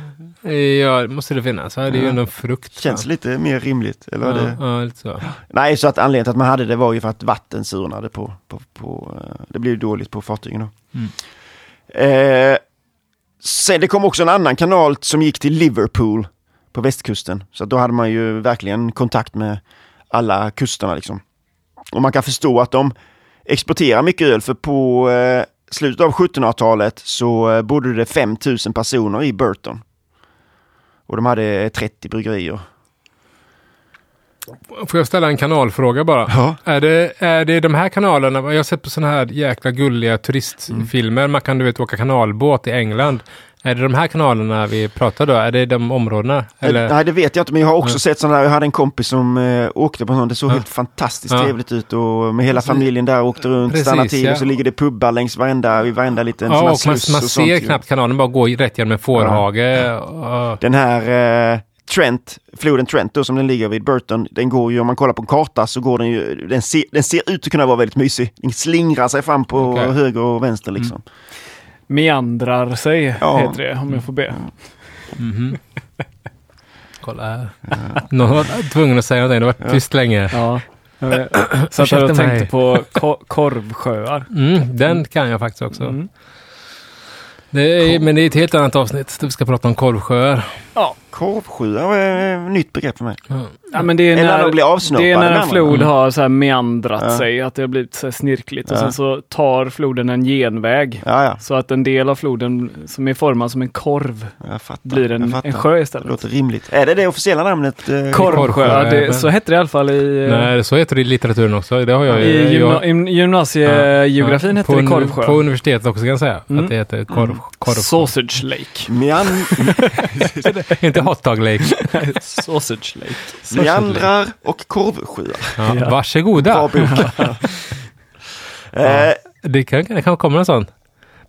Ja, det måste det finnas. Det är ju ändå en frukt. Känns va? lite mer rimligt. Eller vad ja, det? ja, lite så. Nej, så att anledningen till att man hade det var ju för att vatten surnade på, på, på eh, det blev dåligt på fartygen då. Mm. Eh, sen det kom också en annan kanal som gick till Liverpool på västkusten. Så då hade man ju verkligen kontakt med alla kusterna liksom. Och man kan förstå att de exporterar mycket öl för på eh, slutet av 1700-talet så eh, bodde det 5000 personer i Burton. Och de hade 30 bryggerier. Får jag ställa en kanalfråga bara? Ja. Är det, är det de här kanalerna, jag har sett på sådana här jäkla gulliga turistfilmer, man kan du vet åka kanalbåt i England. Är det de här kanalerna vi pratar då? Är det de områdena? Eller? Nej, det vet jag inte, men jag har också Ja. sett sådana där. Jag hade en kompis som eh, åkte på sånt. Det såg Ja. helt fantastiskt Ja. trevligt ut och med hela familjen där åkte runt, Precis, stannade till och så ligger det pubbar längs varenda, i varenda liten sån Ja, här och man, man och ser knappt kanalen bara gå rätt genom en fårhage. Ja. Den här eh, Trent, floden Trent då som den ligger vid Burton, den går ju om man kollar på en karta så går den ju, den ser, den ser ut att kunna vara väldigt mysig. Den slingrar sig fram på Okej. höger och vänster liksom. Meandrar sig, Ja. heter det, om jag får be. Mhm. Kolla här. Någon var tvungen att säga någonting, det har varit tyst länge. Ja. Jag vet. Så att jag Ursäkta tänkte mig. på ko- korvsjöar. Mm, den kan jag faktiskt också. Mm. Det är, men det är ett helt annat avsnitt där vi ska prata om korvsjöar. Korvsjöar är ett nytt begrepp för mig. Ja, men det är Eller när de när, blir avsnoppade det är när en flod Mm. har så här meandrat Ja. sig, att det har blivit så här snirkligt. Och Ja. sen så tar floden en genväg. Ja, ja, Så att en del av floden som är formad som en korv jag fattar. blir jag en, en sjö Det istället. låter rimligt. Är det det officiella namnet? Eh, Korvsjö, Korvsjö, det, så hette det i alla fall i, eh, Nej, så heter det i litteraturen också. Det har jag i, jag- gymna, i gymnasiegeografin Ja, hette på det korvsjö. På universitetet också kan jag säga. Mm. Att det heter korv. korv. Sausage Lake. Inte hot dog lake. Sausage Lake. meandrar och korvsjöar. Ja, Ja. Varsågoda. Bra bok. eh, Det kan, det kan komma en sån.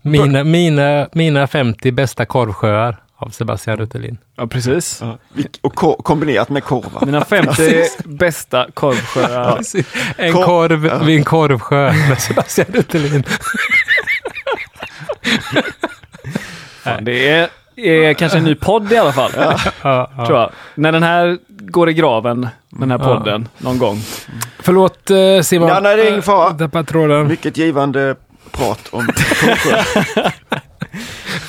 Mina, mina, mina 50 bästa korvsjöar av Sebastian Ruttelin. Ja, precis. ja, och ko- kombinerat med korvar. Mina 50 bästa korvsjöar. En Kor- korv Ja. vid en korvsjö med Sebastian Ruttelin. Fan, det är, är kanske en ny podd i alla fall. Ja. Tror jag. När den här går i graven, den här Ja. podden, någon gång. Förlåt eh, Simon. Ja, nej, det är ingen fara. Tråden. Mycket givande prat om korvsjöar.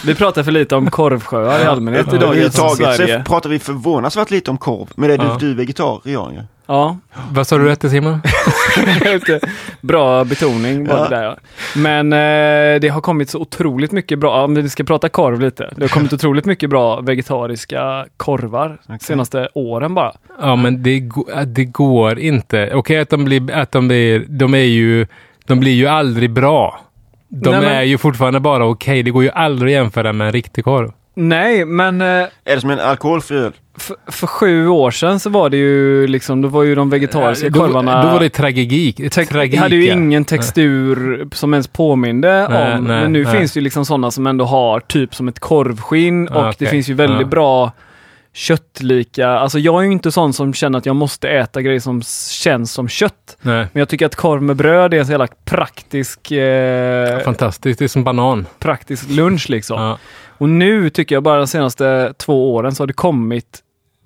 Vi pratar för lite om korvsjöar i allmänhet Ja, i dagens Överhuvudtaget så pratar vi förvånansvärt lite om korv. Men är du, Ja. du är vegetarian ju. Ja, Vad sa du rätt Simon? bra betoning var det där ja. Men eh, det har kommit så otroligt mycket bra, om vi ska prata korv lite. Det har kommit otroligt mycket bra vegetariska korvar senaste åren bara. Ja, men det, äh, det går inte. Okej att de blir, att de blir, de är ju, de blir ju aldrig bra. De Nej, men- är ju fortfarande bara okej. Det går ju aldrig att jämföra med en riktig korv. Nej, men eh, Är det som en alkoholfri öl? för, för sju år sedan så var det ju liksom, då var ju de vegetariska då, korvarna... Då var det tragik. Tragik hade ju ja. ingen textur som ens påminde Nej, om. nej, men nu nej. finns det ju liksom sådana som ändå har typ som ett korvskinn och Ja, det finns ju väldigt Ja. bra köttlika. Alltså jag är ju inte sån som känner att jag måste äta grejer som känns som kött. Nej. Men jag tycker att korv med bröd är en så jävla praktisk, eh, Fantastiskt. Det är som banan. praktisk lunch liksom. Ja. Och nu tycker jag bara de senaste två åren så har det kommit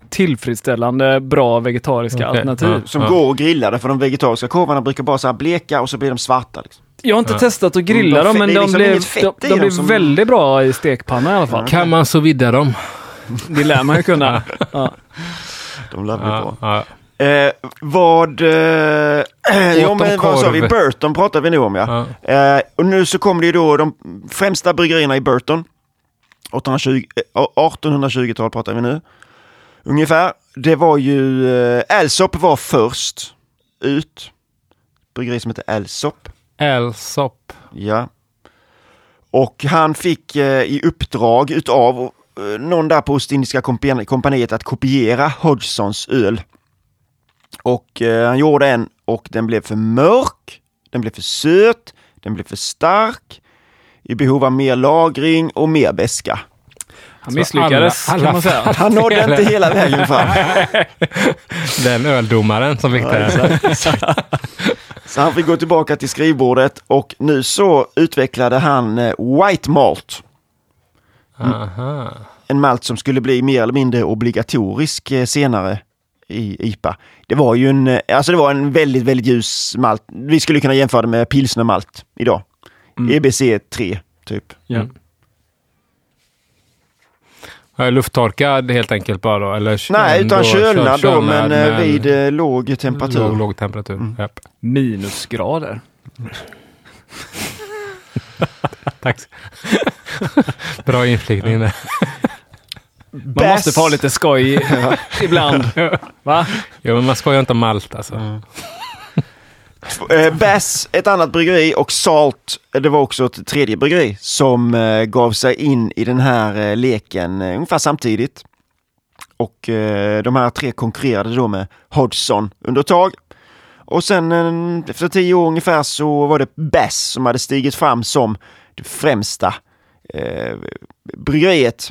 tillfredsställande bra vegetariska Okej, alternativ. ja. Som går att grilla för de vegetariska korvarna brukar bara så här bleka och så blir de svarta. Liksom. Jag har inte Ja. testat att grilla De dem, men är de liksom blev, de, de blev som- väldigt bra i stekpanna i alla fall. Kan man så vidda dem? Det lär man ju kunna. Ja. De lär bli bra. Ja, ja. Eh, vad... Eh, jo, men vad sa vi? Burton pratar vi nu om ja. Ja. Eh, och nu så kommer det ju då de främsta bryggerierna i Burton. 1820, eh, 1820-tal pratar vi nu. Ungefär. Det var ju, eh, Alsop var först ut. Bryggeri som heter Alsop. Elsop. Ja. Och han fick eh, i uppdrag utav eh, någon där på Ostindiska kompan- kompaniet att kopiera Hodgsons öl. Och eh, han gjorde en och den blev för mörk, den blev för söt, den blev för stark, i behov av mer lagring och mer beska. Han misslyckades alla- kan man säga. alla- Han nådde inte hela vägen fram. Den öldomaren som fick det. Så han fick gå tillbaka till skrivbordet och nu så utvecklade han eh, White Malt. Aha. en malt som skulle bli mer eller mindre obligatorisk eh, senare i IPA. Det var ju en, eh, alltså det var en väldigt, väldigt ljus malt. Vi skulle kunna jämföra det med pilsnermalt idag. Mm. EBC 3, typ. Ja. Mm. Lufttorkad helt enkelt bara då? Eller Nej, utan kölnad då, kölnad, men eh, vid eh, låg temperatur. Låg, låg temperatur. Mm. Japp. Minusgrader. Tack. Bra inflikning där. Man måste få lite skoj ibland. Va? Jo, men man skojar inte om malt alltså. Mm. Eh, Bass, ett annat bryggeri och Salt, eh, det var också ett tredje bryggeri som eh, gav sig in i den här eh, leken eh, ungefär samtidigt. Och eh, de här tre konkurrerade då med Hodgson under ett tag. Och sen eh, efter tio år ungefär så var det Bass som hade stigit fram som det främsta eh, bryggeriet.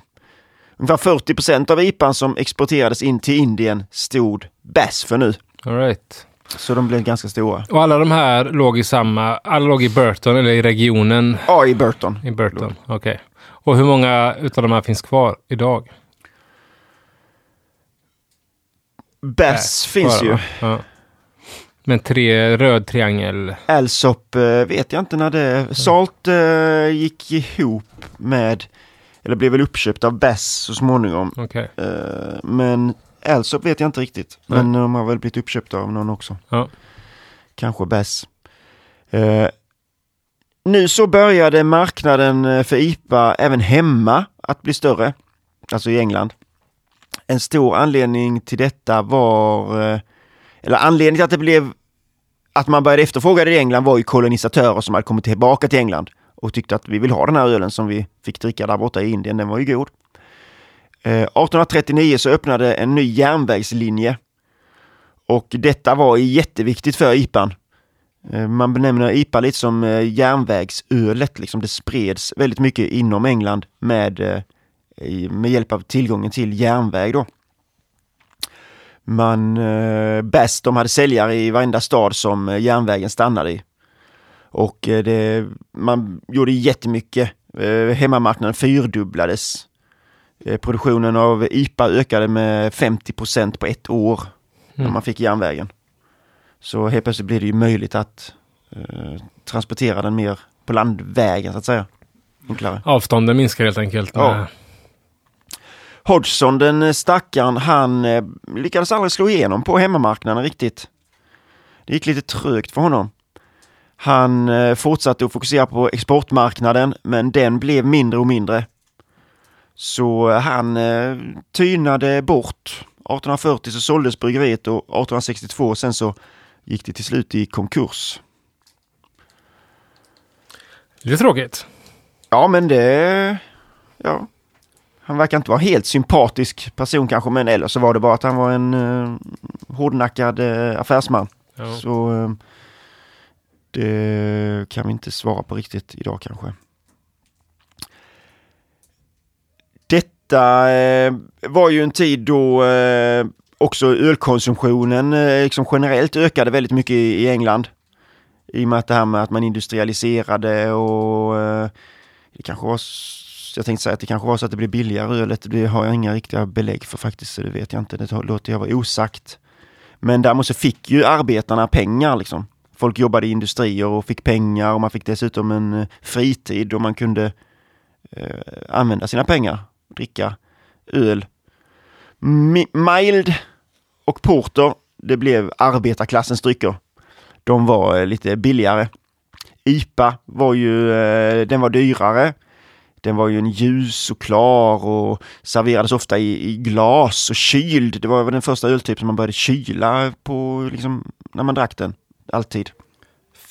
Ungefär 40 procent av IPan som exporterades in till Indien stod Bass för nu. All right. Så de blev ganska stora. Och alla de här låg i samma, alla låg i Burton eller i regionen Ja, i Burton. i Burton. Okej. Och hur många utav de här finns kvar idag? Bass Äh, finns bara, ju. Ja. Men tre, röd triangel. Alsop eh, vet jag inte när det... Salt eh, gick ihop med, eller blev väl uppköpt av Bass så småningom. Okej. Eh, men Alsop vet jag inte riktigt. Nej. Men de har väl blivit uppköpta av någon också. Ja. Kanske Bass. Eh, nu så började marknaden eh, för IPA även hemma att bli större. Alltså i England. En stor anledning till detta var, eh, eller anledningen till att det blev att man började efterfråga det i England var ju kolonisatörer som hade kommit tillbaka till England och tyckte att vi vill ha den här ölen som vi fick dricka där borta i Indien. Den var ju god. Eh, 1839 så öppnade en ny järnvägslinje och detta var jätteviktigt för IPAn. Eh, man benämner IPA lite som eh, järnvägsölet, liksom det spreds väldigt mycket inom England med, med hjälp av tillgången till järnväg då. Man, bäst, de hade säljare i varenda stad som järnvägen stannade i. Och det, man gjorde jättemycket. Hemmamarknaden fyrdubblades. Eh, produktionen av IPA ökade med 50 procent på ett år när Mm. man fick järnvägen. Så helt plötsligt blev det ju möjligt att eh, transportera den mer på landvägen så att säga. Enklare. Avstånden minskar helt enkelt. Ja. Hodgson, den stackaren, han eh, lyckades aldrig slå igenom på hemmamarknaden riktigt. Det gick lite trögt för honom. Han eh, fortsatte att fokusera på exportmarknaden, men den blev mindre och mindre. Så eh, han eh, tynade bort. 1840 så såldes bryggeriet och 1862 sen så gick det till slut i konkurs. Lite tråkigt. Ja, men det... Ja. Han verkar inte vara helt sympatisk person kanske, men eller så var det bara att han var en uh, hårdnackad eh, affärsman. Ja. Så eh, det kan vi inte svara på riktigt idag kanske. Detta eh, var ju en tid då eh, också ölkonsumtionen eh, liksom generellt ökade väldigt mycket i, i England. I och med att det här med att man industrialiserade och eh, det kanske var, jag tänkte säga att det kanske var så att det blev billigare ölet. Det har jag inga riktiga belägg för faktiskt, så det vet jag inte. Det låter jag vara osagt. Men däremot så fick ju arbetarna pengar liksom. Folk jobbade i industrier och fick pengar och man fick dessutom en eh, fritid och man kunde eh, använda sina pengar, dricka öl. Mi- mild och porter, det blev arbetarklassens drycker. De var eh, lite billigare. IPA var ju, eh, den var dyrare. Den var ju en ljus och klar och serverades ofta i, i glas och kyld. Det var väl den första öltyp som man började kyla på, liksom, när man drack den. Alltid.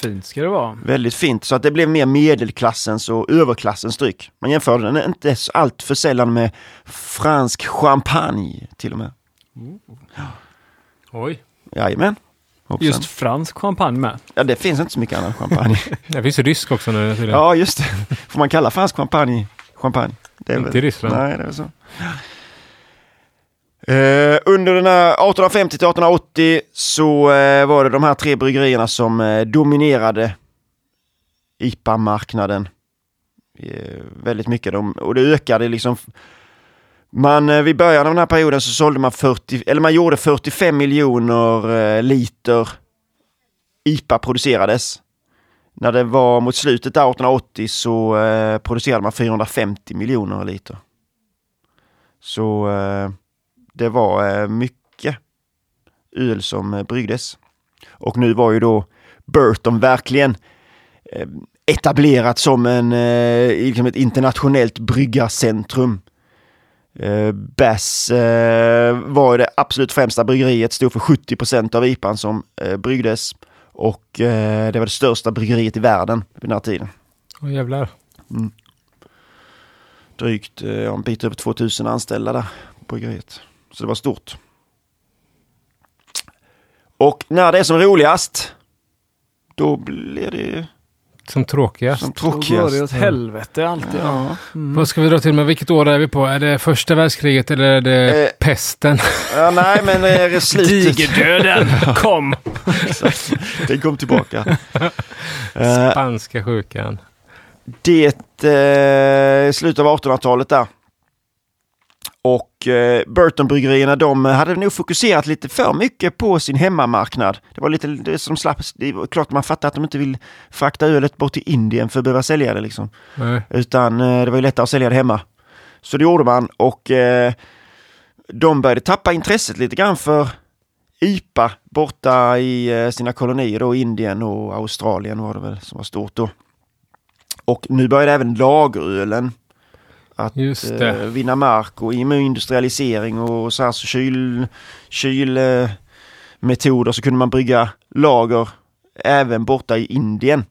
Fint ska det vara. Väldigt fint, så att det blev mer medelklassens och överklassens dryck. Man jämförde den inte allt för sällan med fransk champagne till och med. Oj. Jajamän. Hoppsan. Just fransk champagne med. Ja, det finns inte så mycket annan champagne. Det finns rysk också nu tydligen. ja, just det. Får man kalla fransk champagne champagne? Det är Inte väl- i Ryssland. Nej, det är väl så. Eh, under den här 1850 till 1880 så eh, var det de här tre bryggerierna som eh, dominerade IPA-marknaden. Eh, väldigt mycket. De, och det ökade liksom. Man, eh, vid början av den här perioden så sålde man 40, eller man gjorde 45 miljoner eh, liter IPA producerades. När det var mot slutet av 1880 så eh, producerade man 450 miljoner liter. Så eh, det var eh, mycket öl som eh, bryggdes. Och nu var ju då Burton verkligen eh, etablerat som en, liksom ett internationellt bryggarcentrum. Bass var det absolut främsta bryggeriet, stod för 70 procent av IPAn som bryggdes. Och det var det största bryggeriet i världen vid den här tiden. Åh jävlar. Drygt eh, ja, en bit över 2000 anställda där på bryggeriet. Så det var stort. Och när det är som roligast, då blir det Som tråkigast. som Då går tråkigast. det åt helvete alltid. Ja. Ja. Vad ska vi dra till med? Vilket år är vi på? Är det första världskriget eller är det Eh. pesten? ja, nej men är det slutet. Digerdöden kom! Den kom tillbaka. Eh, Spanska sjukan. det eh, slutet av 1800-talet där. Och eh, Burton-bryggerierna de hade nog fokuserat lite för mycket på sin hemmamarknad. Det var lite det som slapp, det var klart man fattar att de inte vill frakta ölet bort till Indien för att behöva sälja det liksom. Nej. Utan eh, det var ju lättare att sälja det hemma. Så det gjorde man och eh, de började tappa intresset lite grann för IPA borta i eh, sina kolonier då, Indien och Australien var det väl som var stort då. Och nu började även lagerölen att eh, vinna mark och i och med industrialisering och så här så kyl, kyl eh, så kunde man brygga lager även borta i Indien.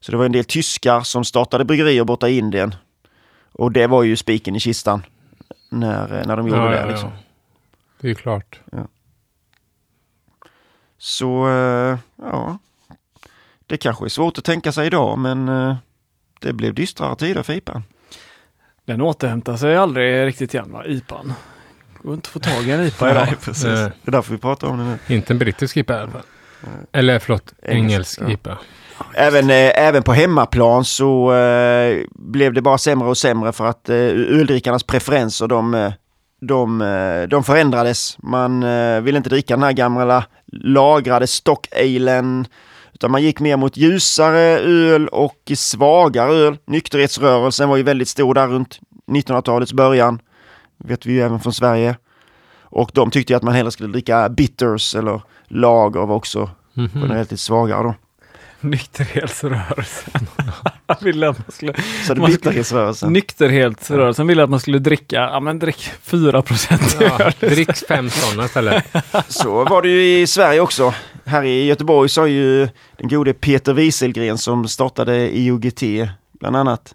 Så det var en del tyskar som startade bryggerier borta i Indien. Och det var ju spiken i kistan när, eh, när de gjorde Ja, det. ja, ja. Liksom. Det är klart. Så eh, ja, det kanske är svårt att tänka sig idag men eh, det blev dystrare tider för IPA. Den återhämtar sig aldrig riktigt igen va, IPAn. Går inte att få tag i en IPA idag. precis. Nej. Det är därför vi pratar om det nu. Inte en brittisk IPA i alla fall. Eller förlåt, Engelsk, engelsk ja. IPA. Även, eh, även på hemmaplan så eh, blev det bara sämre och sämre för att eh, öldrickarnas preferenser de, eh, de, eh, de förändrades. Man eh, ville inte dricka den här gamla lagrade stock-alen utan man gick mer mot ljusare öl och svagare öl. Nykterhetsrörelsen var ju väldigt stor där runt 1900-talets början. vet vi ju även från Sverige. Och de tyckte ju att man hellre skulle dricka bitters eller lager var också Mhm. generellt lite svagare då. Nykterhetsrörelsen. Ville att man skulle... Så det Man- bitterhetsrörelsen. Nykterhetsrörelsen ville att man skulle dricka, ja men drick 4 procent Ja, drick fem sådana istället. Så var det ju i Sverige också. Här i Göteborg så har ju den gode Peter Wieselgren som startade IOGT bland annat.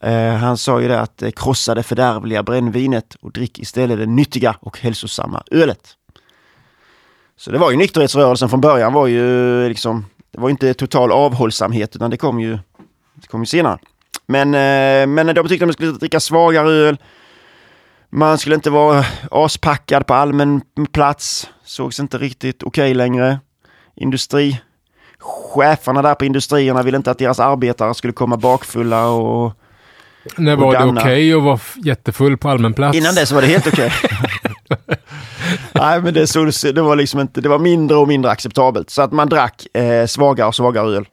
Eh, han sa ju det att krossa det fördärvliga brännvinet och drick istället det nyttiga och hälsosamma ölet. Så det var ju nykterhetsrörelsen från början var ju liksom, det var inte total avhållsamhet utan det kom ju, det kom ju senare. Men, eh, men de tyckte att man skulle dricka svagare öl. Man skulle inte vara aspackad på allmän plats. Sågs inte riktigt okej längre. Industri. Cheferna där på industrierna ville inte att deras arbetare skulle komma bakfulla och När Och var det okej att vara jättefull på allmän plats? innan det så var det helt okej. Nej men det, såg, det var liksom inte, det var mindre och mindre acceptabelt. Så att man drack eh, svagare och svagare öl.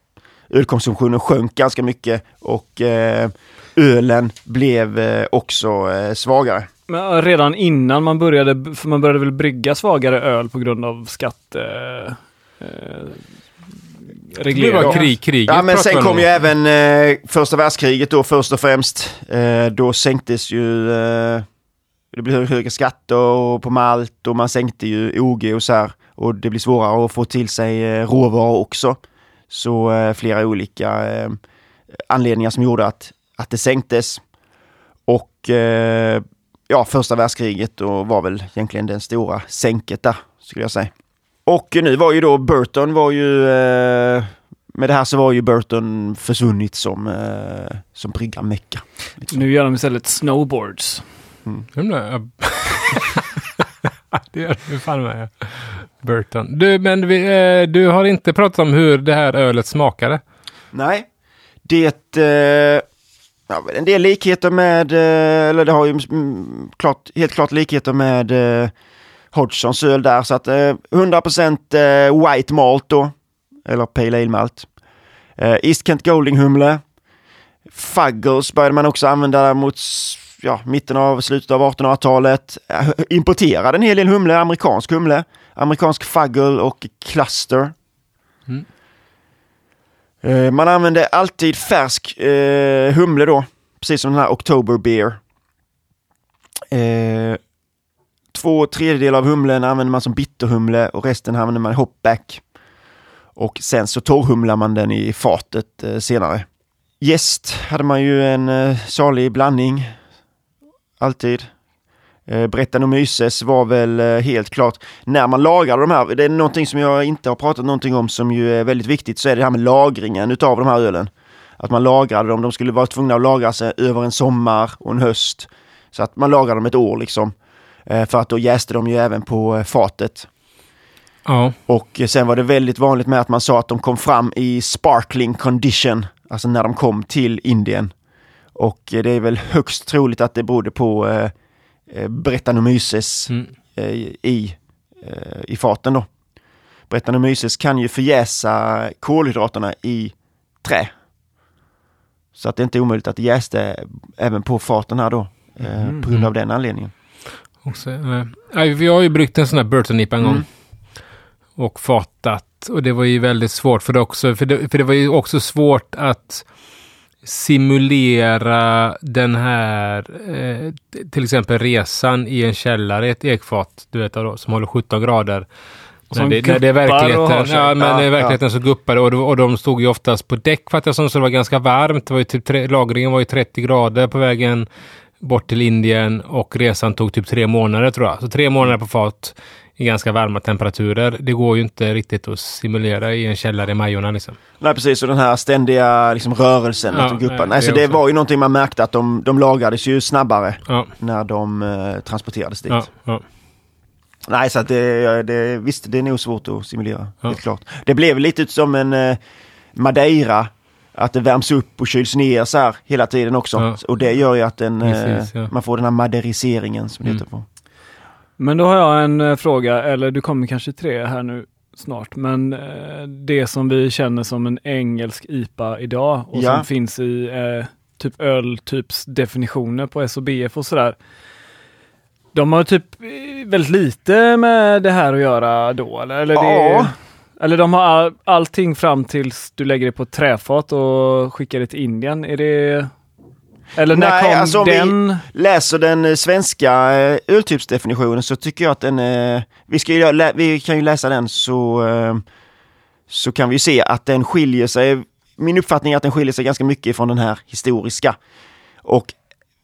Ölkonsumtionen sjönk ganska mycket och eh, ölen blev eh, också eh, svagare. Men redan innan man började, för man började väl brygga svagare öl på grund av skatte... Eh, Det reglera. var krig, kriget. Ja, men sen kom om. ju även eh, första världskriget då först och främst. Eh, då sänktes ju, eh, det blev högre skatter och på malt och man sänkte ju OG och så här. Och det blir svårare att få till sig eh, råvaror också. Så eh, flera olika eh, anledningar som gjorde att, att det sänktes. Och eh, ja, första världskriget då var väl egentligen den stora sänket där, skulle jag säga. Och nu var ju då Burton var ju eh, med det här så var ju Burton försvunnit som, eh, som bryggarmecka. Nu gör de istället snowboards. Ja. det gör du fan med. Burton. Du, men vi, eh, du har inte pratat om hur det här ölet smakade. Nej, det... Eh, ja, en del likheter med, eh, eller det har ju mm, klart, helt klart likheter med eh, Hodgsons öl där. Så att eh, 100% eh, White Malt då, eller Pale Ale Malt. Eh, East Kent Golding Humle. Fuggles började man också använda mot ja, mitten av slutet av 1800-talet. Eh, Importerade en hel del humle, amerikansk humle. Amerikansk Fuggle och Cluster. Mm. Eh, Man använde alltid färsk eh, humle då, precis som den här October Beer. Eh, två tredjedelar av humlen använder man som bitterhumle och resten använder man i hopback. Och sen så torrhumlar man den i fatet eh, senare. Jäst hade man ju en eh, salig blandning. Alltid. Eh, Brettanomyces var väl eh, helt klart, när man lagrade de här, det är någonting som jag inte har pratat någonting om som ju är väldigt viktigt, så är det här med lagringen utav de här ölen. Att man lagrade dem, de skulle vara tvungna att lagra sig över en sommar och en höst. Så att man lagrade dem ett år liksom. Eh, för att då jäste de ju även på eh, fatet. Ja. Och eh, sen var det väldigt vanligt med att man sa att de kom fram i sparkling condition, alltså när de kom till Indien. Och det är väl högst troligt att det berodde på eh, Brettanomyces Mm. eh, i, eh, i faten då. Brettanomyces kan ju förjäsa kolhydraterna i trä. Så att det inte är omöjligt att det jäste även på faten här då, eh, Mhm. på grund av den anledningen. Också, eh, nej, vi har ju bryggt en sån här Burton-IPA en gång. Mm. Och fatat. Och det var ju väldigt svårt för det också. För det, för det var ju också svårt att simulera den här, eh, till exempel resan i en källare, i ett ekfat, du vet, som håller 17 grader. Som det, när det är verkligheten, ja, men Ja, det är ja. verkligheten så guppar det. Och, de- och de stod ju oftast på däck fattar jag som, så det var ganska varmt. Det var ju typ tre, lagringen var ju 30 grader på vägen bort till Indien och resan tog typ tre månader tror jag. Så tre månader på fat i ganska varma temperaturer. Det går ju inte riktigt att simulera i en källare i Majorna liksom. Nej precis, och den här ständiga liksom, rörelsen. Ja, att de nej, Nej, så det var ju någonting man märkte att de, de lagades ju snabbare Ja, när de eh, transporterades dit. ja. Nej, så att det, det, visst, det är nog svårt att simulera. Ja. Klart. Det blev lite som en eh, Madeira. Att det värms upp och kyls ner så här hela tiden också. Ja. Och det gör ju att den, eh, Precis, ja. man får den här maderiseringen som det Mm. heter på. Men då har jag en eh, fråga, eller du kommer kanske tre här nu snart, men eh, det som vi känner som en engelsk IPA idag och Ja. som finns i eh, typ öltyps definitioner på SOBF och sådär. De har typ väldigt lite med det här att göra då, eller? eller, det, Ja. Eller de har all, allting fram tills du lägger det på träfat och skickar det till Indien. Är det... Eller när Nej, kom alltså om vi- den? Läser den eh, svenska eh, öltypsdefinitionen så tycker jag att den eh, vi, ska ju, vi kan ju läsa den så, så kan vi ju se att den skiljer sig. Min uppfattning är att den skiljer sig ganska mycket från den här historiska. Och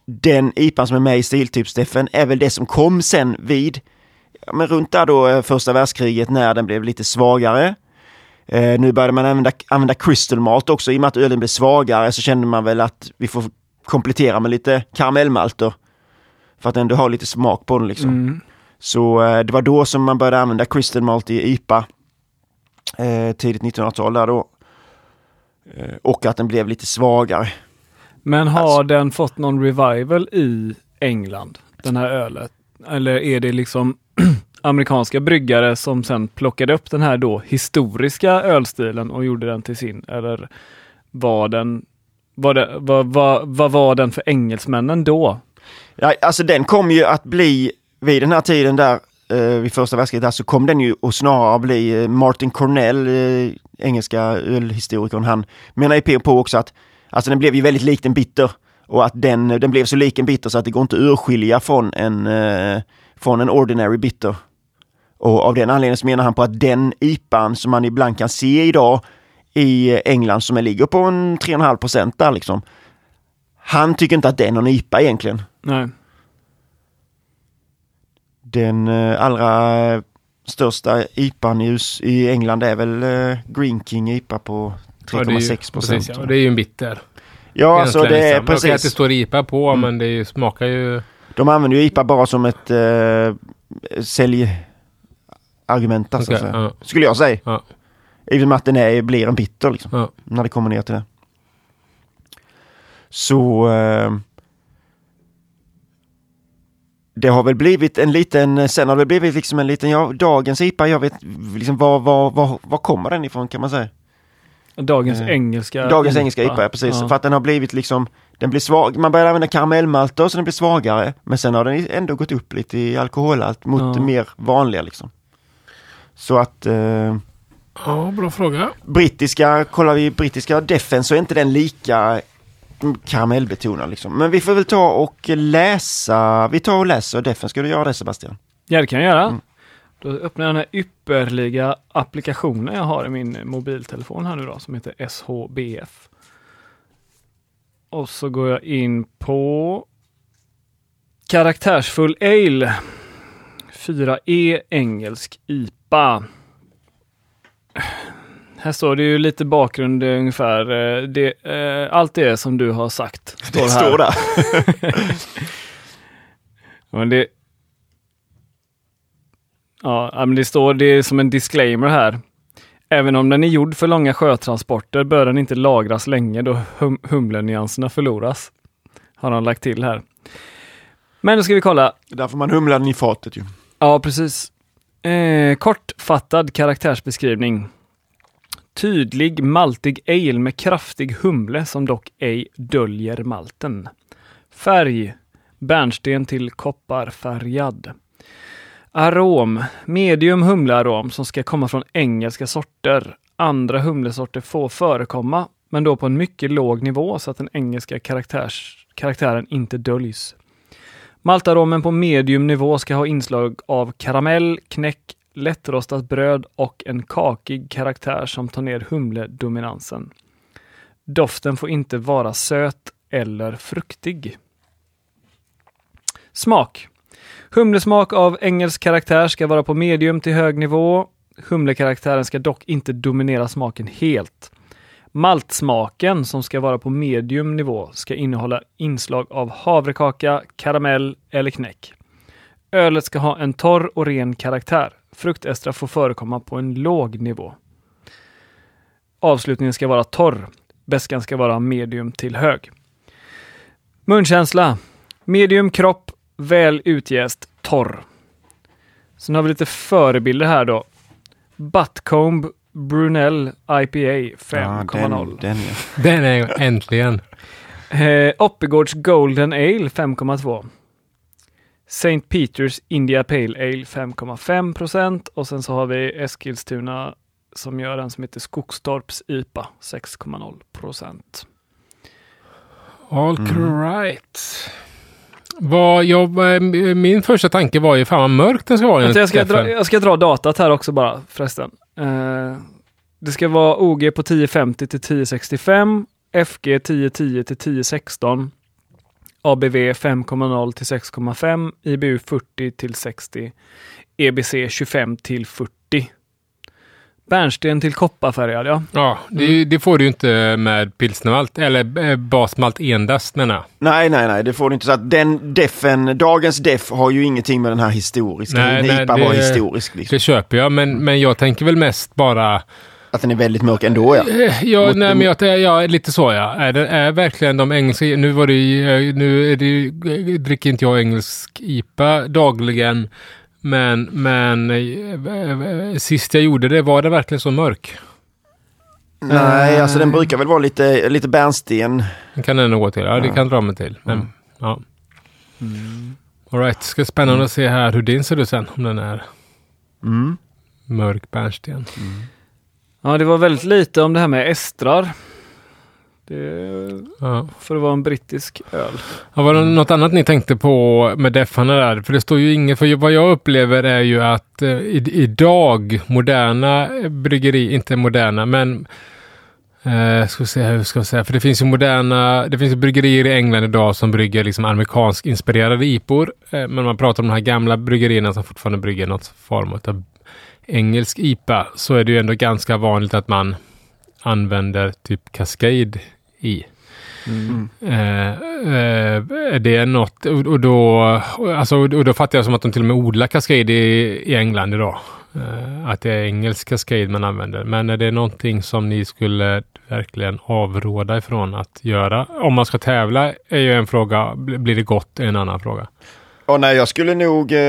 den IPAn som är med i stiltypsdefen är väl det som kom sen vid, men runt där då eh, första världskriget när den blev lite svagare. Eh, nu började man använda, använda crystal malt också. I och med att ölen blev svagare så kände man väl att vi får komplettera med lite karamellmalter. För att ändå ha lite smak på den liksom. Mm. Så eh, det var då som man började använda crystal malt i IPA. Eh, tidigt 1900-tal där då. Eh, och att den blev lite svagare. Men har Alltså- den fått någon revival i England, den här ölet? Eller är det liksom amerikanska bryggare som sen plockade upp den här då historiska ölstilen och gjorde den till sin? Eller var den, var det, vad, var, var, var den för engelsmännen då? Ja, alltså den kom ju att bli vid den här tiden där eh, vid första världskriget där, så kom den ju att snarare bli eh, Martin Cornell, eh, engelska ölhistorikern, han menar ju på också att alltså den blev ju väldigt lik en bitter och att den, den blev så lik en bitter så att det går inte att urskilja från en, eh, från en ordinary bitter. Och av den anledningen så menar han på att den IPAn som man ibland kan se idag i England som ligger på en 3,5 procent där liksom. Han tycker inte att det är någon IPA egentligen. Nej. Den eh, allra största IPAn i, England är väl eh, Green King IPA på 3,6 procent. Ja, det är ju en bitter. Ja, alltså det är liksom. Okej att det precis. står IPA på, Mm. men det är smakar ju... De använder ju IPA bara som ett eh, säljargument, där, så ja. skulle jag säga. Ja. I och med att den är, blir en bitter liksom, Ja. när det kommer ner till det. Så eh, det har väl blivit en liten, sen har det blivit liksom en liten, ja, dagens IPA, jag vet liksom var, var, var, var kommer den ifrån kan man säga? Dagens Eh, engelska Dagens engelska IPA, ja, precis. Ja. För att den har blivit liksom, den blir svag. Man börjar använda karamellmalter så den blir svagare. Men sen har den ändå gått upp lite i alkoholhalt mot Ja. mer vanliga liksom. Så att eh, ja, bra fråga. brittiska, kollar vi brittiska defen så är inte den lika karamellbetonad liksom. Men vi får väl ta och läsa, vi tar och läser defen. Ska du göra det Sebastian? Ja, det kan jag göra. Mm. Då öppnar jag den här ypperliga applikationen jag har i min mobiltelefon här nu då, som heter SHBF. Och så går jag in på Karaktärsfull Ale 4E engelsk IPA. Här står det ju lite bakgrund ungefär. eh, Det, eh, allt det som du har sagt står Det här. står där. Men det... Ja, men det står det är som en disclaimer här. Även om den är gjord för långa sjötransporter bör den inte lagras länge då hum humlenyanserna förloras. Har de lagt till här. Men då ska vi kolla. Där får man humla den i fatet ju. Ja, precis. Eh, kortfattad karaktärsbeskrivning. Tydlig maltig ale med kraftig humle som dock ej döljer malten. Färg. Bärnsten till kopparfärgad. Arom. Medium humlearom som ska komma från engelska sorter. Andra humlesorter får förekomma, men då på en mycket låg nivå så att den engelska karaktärs, karaktären inte döljs. Maltaromen på medium nivå ska ha inslag av karamell, knäck, lättrostat bröd och en kakig karaktär som tar ner humledominansen. Doften får inte vara söt eller fruktig. Smak. Humlesmak av engelsk karaktär ska vara på medium till hög nivå. Humlekaraktären ska dock inte dominera smaken helt. Maltsmaken, som ska vara på medium nivå, ska innehålla inslag av havrekaka, karamell eller knäck. Ölet ska ha en torr och ren karaktär. Fruktestra får förekomma på en låg nivå. Avslutningen ska vara torr. Bäskan ska vara medium till hög. Munkänsla. Medium kropp, väl utjäst, torr. Sen har vi lite förebilder här då. Buttcomb Brunel IPA 5,0. den, den ja. Den är äntligen. Eh, Oppegårds Golden Ale 5,2. St. Peters India Pale Ale 5,5 procent och sen så har vi Eskilstuna som gör en som heter Skogstorps IPA 6,0 procent. All Mm. right. Vad jag, min första tanke var ju fan vad mörkt den ska vara. Jag ska, dra, jag ska dra datat här också bara förresten. Eh, det ska vara OG på 1050 till 1065, FG 1010 till 1016, ABV 5,0 till 6,5, IBU 40 till 60, EBC 25 till 40. Bärnsten till kopparfärgad, ja. Ja, det, det får du ju inte med pilsnermalt, eller eh, basmalt endast menar. Nej, nej, nej, det får du inte. Så att den defen, dagens def har ju ingenting med den här historiska. Nej, Nej, det- var historisk. Liksom. Det köper jag, men, men jag tänker väl mest bara... Att den är väldigt mörk ändå ja. Eh, Ja, Mot- nej, men jag, ja, lite så ja. Är, det, är verkligen de engelska... Nu var det ju- eh, Nu är det, ju- dricker inte jag engelsk IPA dagligen. Men, men eh, eh, sist jag gjorde det, var det verkligen så mörk? Nej, alltså den brukar väl vara lite, lite bärnsten. Det kan den gå till. Ja, det Ja. kan dra mig till. Men, Mm. ja. All right. Ska spännande att se här hur din ser ut sen. Om den är Mm. mörk bärnsten. Ja, det var väldigt lite om det här med estrar. Det, Ja. för att vara en brittisk öl. Ja, var det något annat ni tänkte på med deffarna där? För det står ju inget, för vad jag upplever är ju att eh, idag, moderna bryggeri, inte moderna, men eh, ska se, hur ska vi säga, för det finns ju moderna, det finns ju bryggerier i England idag som brygger liksom amerikansk inspirerade IPor. Eh, men man pratar om de här gamla bryggerierna som fortfarande brygger något form av engelsk IPA, så är det ju ändå ganska vanligt att man använder typ Cascade i. Mm. Eh, eh, är det något, och, och, då, alltså, och då fattar jag som att de till och med odlar Cascade i, i England idag. Eh, att det är engelsk Cascade man använder. Men är det någonting som ni skulle verkligen avråda ifrån att göra? Om man ska tävla är ju en fråga, Bl- blir det gott är en annan fråga. Och nej, jag skulle nog, eh,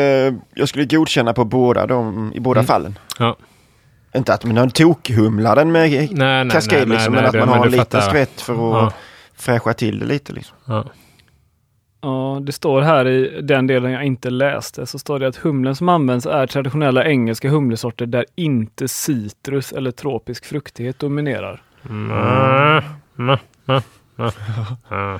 jag skulle godkänna på båda de, i båda Mm. fallen. Ja. Inte att man tokhumlar den med Nej, nej, liksom, men att det- man har en liten skvätt för att Ja, fräscha till det lite liksom. ja. Ja, det står här i den delen jag inte läste, så står det att humlen som används är traditionella engelska humlesorter där inte citrus eller tropisk fruktighet dominerar. Mm. Mm. Mm.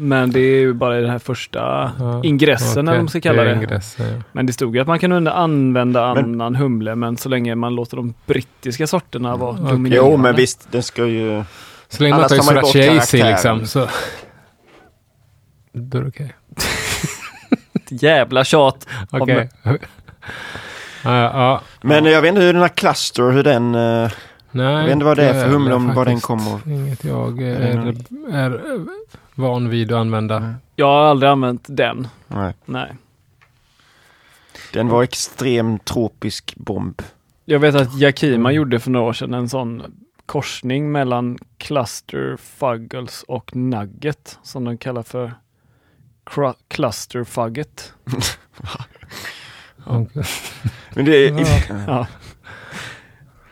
Mm. Men det är ju bara i den här första Ja, ingressen, eller vad man ska kalla det. är det. ja. Men det stod ju att man kan under- använda Men- annan humle, men så länge man låter de brittiska sorterna vara Okej. dominerande. Jo, men visst, den ska ju... Så länge man tar Sriracha liksom. Så. Då är det okej. Ett jävla tjat. Okej. mig. Ja, ja. Men jag vet inte hur den här Cluster, hur den... eh, Nej, Jag vet inte vad det är för humle, om vad den kommer. Inget jag är, är eh, van vid att använda. Jag har aldrig använt den. Nej, Nej. den var extrem tropisk bomb. Jag vet att Yakima Mm. gjorde för några år sedan en sån korsning mellan Cluster Fuggles och Nugget som de kallar för cru- Cluster Fugget. Men det, Ja. Ja.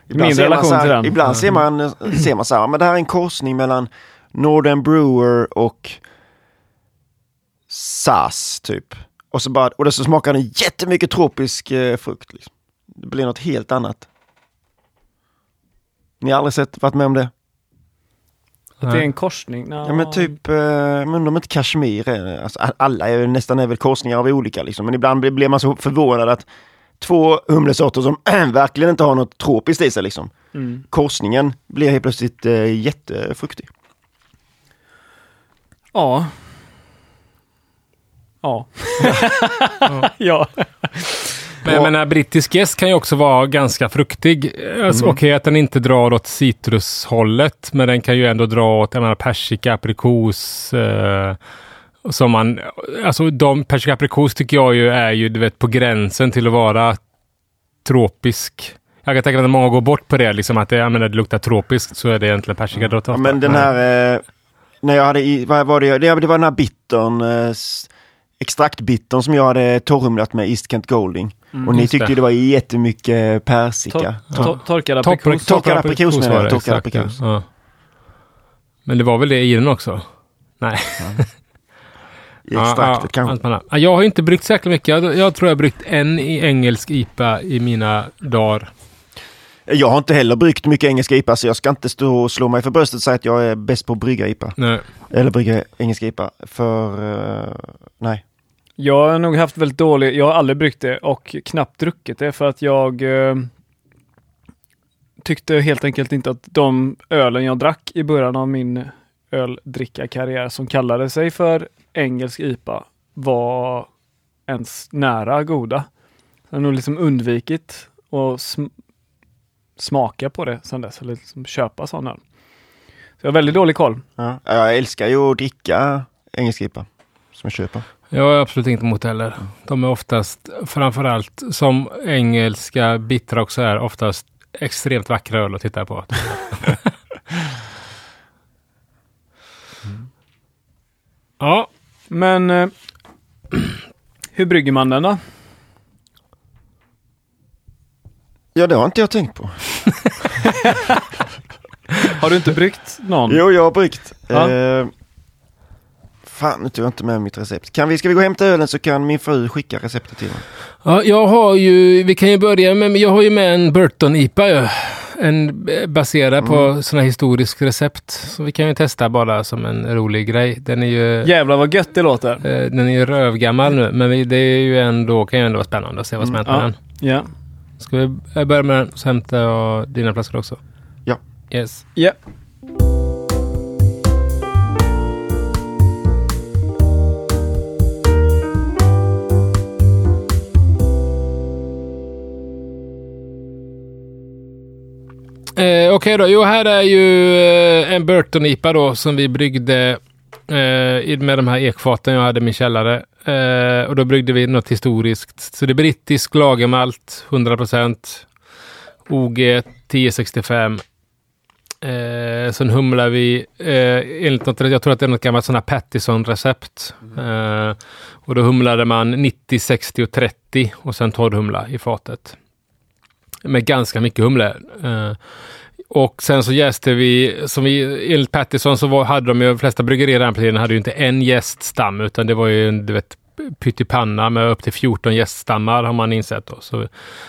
ibland Min ser man relation så här- till den. Ibland ser man, ser man så här, men det här är en korsning mellan Northern Brewer och SAS typ. Och så, bara, och det så smakar den jättemycket tropisk eh, frukt. Liksom. Det blir något helt annat. Ni har aldrig sett, varit med om det? Att det är en korsning? Ja men typ, eh, men om inte Kashmir är, alltså, a- alla är ju nästan är väl korsningar av olika liksom. Men ibland blir- blir man så förvånad att två humlesorter som verkligen inte har något tropiskt i sig liksom. Mm. Korsningen blir helt plötsligt eh, jättefruktig. Ja. Ja. ja. Men jag menar, brittisk gäst kan ju också vara ganska fruktig. Alltså, Mm. Okej att den inte drar åt citrushållet, men den kan ju ändå dra åt jag menar, persika, aprikos. Eh, som man, alltså de persika aprikos tycker jag ju är ju du vet, på gränsen till att vara tropisk. Jag kan tänka mig att många går bort på det, liksom att det, jag menar, det luktar tropiskt så är det egentligen persika. Ja, men den här, eh, när jag hade i, vad var det, det, det var den här bittern, eh, extraktbittern som jag hade torrhumlat med East Kent Golding. och ni tyckte det. det var jättemycket persika. Tor- tor- torkad aprikos. torkad aprikos menar jag, torkad aprikos. Ja. Men det var väl det i den också? Nej. I extraktet ja, kanske. Ja, Jag har inte bryggt särskilt mycket. Jag, jag tror jag har bryggt en i engelsk IPA i mina dagar. Jag har inte heller bryggt mycket engelska IPA så jag ska inte stå och slå mig för bröstet och säga att jag är bäst på att brygga IPA. Nej. Eller brygga engelska IPA. För eh, nej. Jag har nog haft väldigt dålig, jag har aldrig bryggt det och knappt druckit det för att jag eh, tyckte helt enkelt inte att de ölen jag drack i början av min öldrickarkarriär som kallade sig för engelsk IPA var ens nära goda. Jag har nog liksom undvikit sm- smaka på det sedan dess, eller liksom köpa sån öl. Så jag har väldigt dålig koll. Ja. Jag älskar ju att dricka engelska IPA. Som jag köper. Jag har absolut inte emot heller. De är oftast, framförallt som engelska bittra också är, oftast extremt vackra öl att titta på. Ja, Men eh, hur brygger man den då? Ja, det har inte jag tänkt på. Har du inte bryggt någon? Jo, jag har bryggt. Ja. Eh, Fan, nu tog jag inte med mitt recept. Kan vi, ska vi gå och hämta ölen så kan min fru skicka receptet till mig. Ja, jag har ju, vi kan ju börja med, jag har ju med en Burton IPA ju. En eh, baserad på Mm. sådana historisk recept. Så vi kan ju testa bara som en rolig grej. Den är ju, Jävlar vad gött det låter. eh, den är ju rövgammal nu, men vi, det är ju ändå, kan ju ändå vara spännande att se vad som Mm, hänt med ja. den. Ja. Ska vi jag börjar med den, så hämtar jag dina flaskor också. Ja. Yes. Ja. Eh, Okej då, jo här är ju eh, en Burton IPA då som vi bryggde eh, med de här ekfaten jag hade i min källare. Eh, och då bryggde vi något historiskt. Så det är brittisk lagermalt, 100%. OG 1065. Eh, sen humlar vi eh, enligt något, jag tror att det är något gammalt sånt Pattison-recept. Eh, och då humlade man 90, 60 och 30 och sen torrhumla i fatet. Med ganska mycket humle. Eh, och sen så jäste vi, som vi, enligt Pattison så var, hade de ju, de flesta bryggerier den tiden hade ju inte en gäststam utan det var ju en, du vet, pyttipanna med upp till 14 gäststammar har man insett då. Så,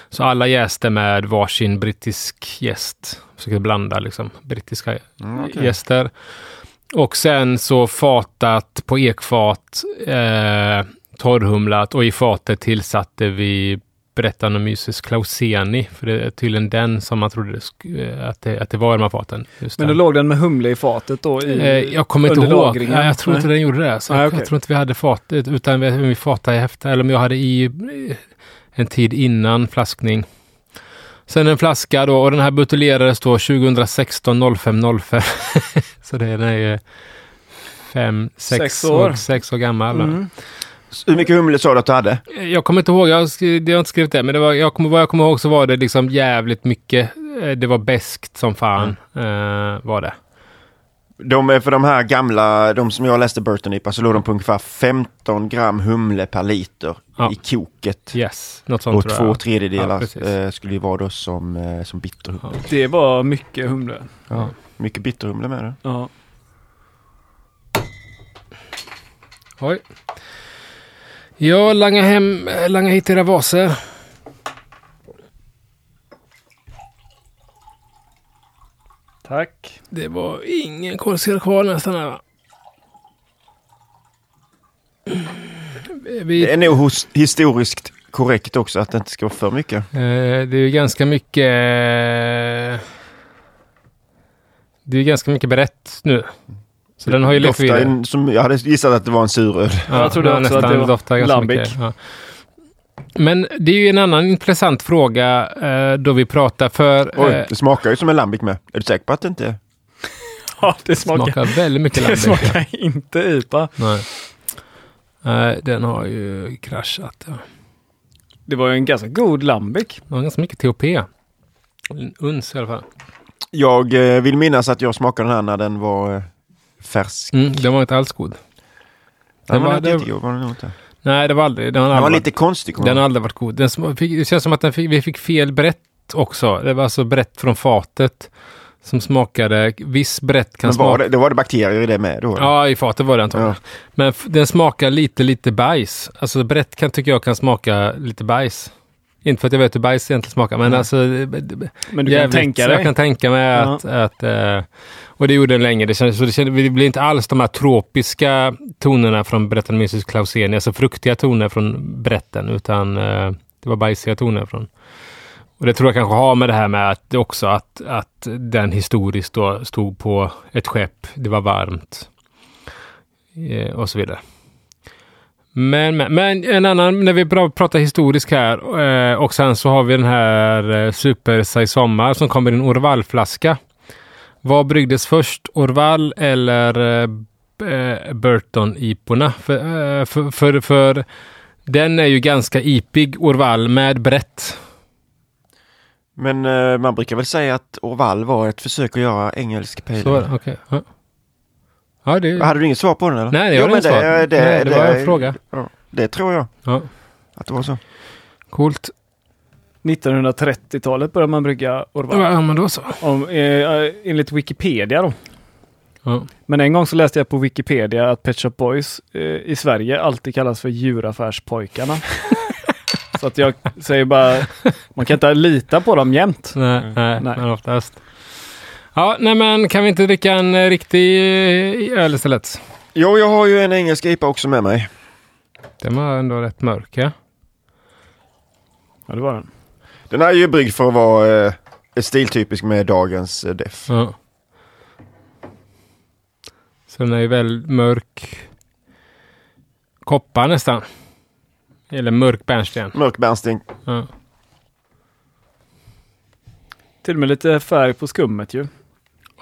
så alla jäste med varsin brittisk gäst. Försökte blanda liksom brittiska Mm, okej. gäster. Och sen så fatat på ekfat, eh, torrhumlat och i fatet tillsatte vi Brettanomyces clauseni. För det är tydligen den som man trodde eh, att, det, att det var i de här faten. Men den. då låg den med humle i fatet då? I, Eh, jag kommer inte ihåg. Nej, jag tror inte den gjorde det. Så Nej, jag, okej. jag tror inte vi hade fatet, utan vi, vi fatade i häfte, eller om jag hade i eh, en tid innan flaskning. Sen en flaska då, och den här buteljerades då 2016 05 05. så det är ju fem, sex, Sex år. år. sex år gammal. Mm. Hur mycket humle sa du att du hade? Jag kommer inte ihåg, jag har, jag har inte skrivit det, men det var, jag kommer, vad jag kommer ihåg så var det liksom jävligt mycket. eh, Det var beskt som fan, eh, var det. De är för de här gamla, de som jag läste Burton IPA, så låg de på ungefär 15 gram humle per liter Ja. i koket. Yes, något sånt Och två jag. tredjedelar Ja, eh, skulle ju vara då som, eh, som bitterhumle. Ja. Det var mycket humle. Ja. Mycket bitterhumle med det. Ja. Oj. Ja, langa hem, langa hit era vaser. Tack. Det var ingen korsiga kvar nästan här va? Vi, Det är nog hos, historiskt korrekt också att det inte ska vara för mycket. Eh, det är ju ganska mycket... eh, Det är ganska mycket berett nu. Så den har ju Doftar vidare. en- som Jag hade gissat att det var en suröl. Ja, Jag trodde den också att nästan det var doftar ganska lambic. mycket. Ja. Men det är ju en annan intressant fråga eh, då vi pratar för... Oj, eh, det smakar ju som en lambic med. Är du säker på att det inte är? Ja, det smakar, smakar väldigt mycket det lambic. smakar inte IPA. Nej. Nej, den har ju kraschat. Ja. Det var ju en ganska god lambic. Den har ganska mycket THP. En uns i alla fall. Jag eh, vill minnas att jag smakade den här när den var eh, färsk. Mm, den var inte alls god. Den Den var, var- inte det- jättegod, var den inte. Nej, det var aldrig. Den Den var aldrig lite konstig. Den har aldrig varit god. Den sma- fick, det känns som att den fick, vi fick fel brett också. Det var alltså brett från fatet som smakade. Viss brett kan smaka. det, då var det bakterier i det med då? Ja, i fatet var det antagligen. Ja. Men den smakar lite, lite bajs. Alltså brett kan, tycker jag kan smaka lite bajs. Inte för att jag vet hur bajs egentligen smakar, men Mm. alltså... Men du kan jävligt- tänka så dig. Jag kan tänka mig Ja. att... att eh, och det gjorde den länge. Det, kändes, så det, kändes, det blir inte alls de här tropiska tonerna från Brettanomyces clauseni, alltså fruktiga toner från bretten, utan eh, det var bajsiga toner från... Och det tror jag kanske har med det här med att det också att, att den historiskt då stod på ett skepp, det var varmt eh, och så vidare. Men, men, men en annan, när vi pratar historiskt här eh, och sen så har vi den här eh, Super Sommar som kommer i en Orvalflaska. Vad bryggdes först? Orval eller eh, eh, Burton Iporna? För, eh, för, för, för den är ju ganska ipig Orval med brett. Men eh, man brukar väl säga att Orval var ett försök att göra engelsk pale Så, okej. Ja. ja, det, Hade du inget svar på den eller? nej, det Jo, men det, det, Nej, det var en fråga. Ja, det tror jag Ja, att det var så. coolt. 1930-talet började man brygga Orval. Ja, men då så. Om, eh, enligt Wikipedia då. Ja. Men en gång så läste jag på Wikipedia att Pet Shop Boys eh, i Sverige alltid kallas för djuraffärspojkarna. så att jag säger bara, man kan inte lita på dem jämt. Nej, nej, Nej. men oftast. Ja, nej men kan vi inte dricka en eh, riktig eh, öl istället? Jo, jag har ju en engelsk IPA också med mig. Den var ändå rätt mörk, ja. Ja, det var den. Den här är ju bryggd för att vara eh, stiltypisk med dagens eh, def. ja. Så den är ju väl mörk koppar nästan. Eller mörk bärnsten. Mörk bärnsten. Ja. Till och med lite färg på skummet ju.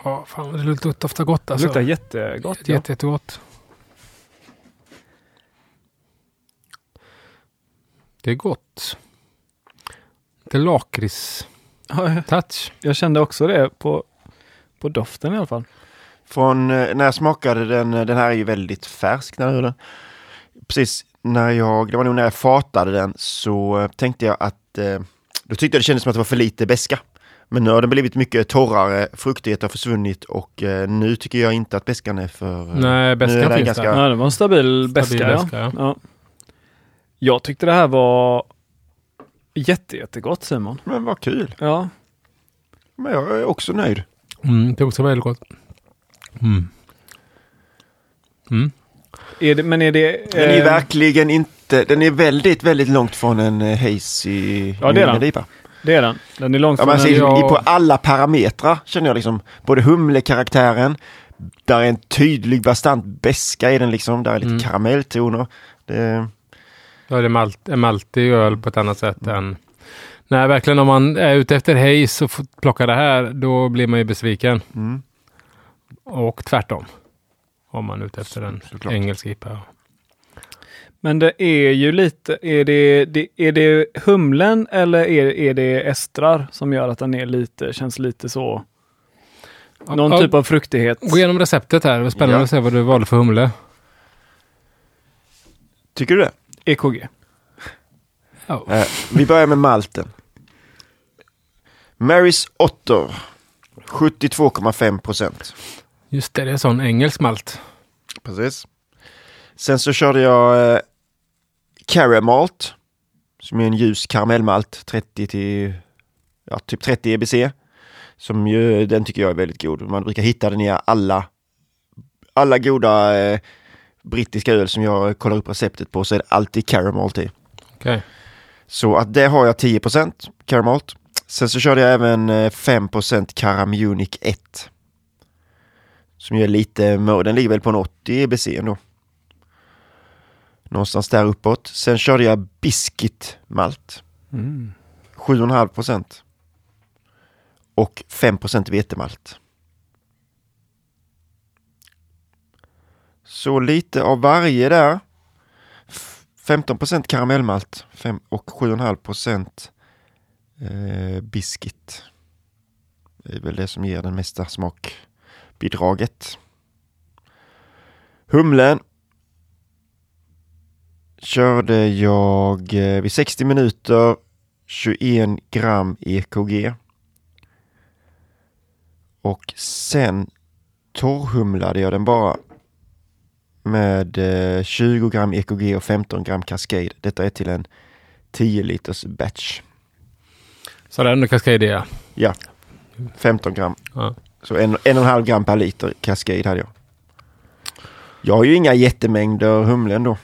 Ja, fan det luktar gott Det alltså. luktar jättegott. Jätte, Ja. jätte, jättegott. Det är gott. Det är lakrits-touch. Ja, jag kände också det på, på doften i alla fall. Från eh, när jag smakade den, eh, den här är ju väldigt färsk när jag den. Precis när jag, det var nog när jag fatade den så eh, tänkte jag att, då tyckte jag det kändes som att det var för lite beska. Men nu har den blivit mycket torrare, fruktighet har försvunnit och nu tycker jag inte att beskan är för... Nej, beskan finns ganska- där. Ja, det var en stabil beska. Ja. beska, ja. Ja. Jag tyckte det här var jätte, jättegott Simon. Men vad kul! Ja, Men jag är också nöjd. Mm, det är också väldigt gott. Mm. Mm. är det, men är det... Den är eh, verkligen inte, den är väldigt, väldigt långt från en eh, hazy Ja, det är den. New IPA. Det är den. Den är långt Ja, från alltså, en... i, Ja. i, på alla parametrar känner jag liksom, både humlekaraktären, där är en tydlig bastant beska i den liksom, där är lite Mm. karamelltoner. Det, Ja, det är malt, en maltig öl på ett annat sätt än... Nej, verkligen om man är ute efter haze och får plocka det här, då blir man ju besviken. mm, Och tvärtom. Om man är ute efter en Såklart. engelsk IPA. Men det är ju lite, är det, det, är det humlen eller är, är det estrar som gör att den är lite, känns lite så, någon Ja, typ av fruktighet? Gå igenom receptet här. Det var spännande Ja. att se vad du valde för humle. tycker du det? EKG. Ja. Eh, vi börjar med malten. Marys Otter, 72,5 procent. Just det, det är sån engelsk malt. Precis. Sen så körde jag eh, Caramalt, som är en ljus karamellmalt, 30 till ja, typ 30 EBC. Som ju, den tycker jag är väldigt god. Man brukar hitta den i alla, alla goda eh, brittiska öl som jag kollar upp receptet på så är det alltid Caramalt i. Okej. Så att det har jag 10% Caramalt. Sen så körde jag även eh, 5% Caramunic 1. Som ju är lite, den ligger väl på en 80 EBC ändå. Någonstans där uppåt. Sen körde jag Biscuit Malt. Mm. 7,5 procent. Och 5 procent vetemalt. Så lite av varje där. 15 procent karamellmalt och 7,5 procent eh, biscuit. Det är väl det som ger den mesta smakbidraget. Humlen körde jag eh, vid 60 minuter 21 gram EKG. Och sen torrhumlade jag den bara med eh, 20 gram EKG och 15 gram Cascade. Detta är till en 10 liters batch. Så det är ändå Cascadia. Ja, 15 gram. Ja. Så en, en och en halv gram per liter Cascade hade jag. Jag har ju inga jättemängder humle ändå.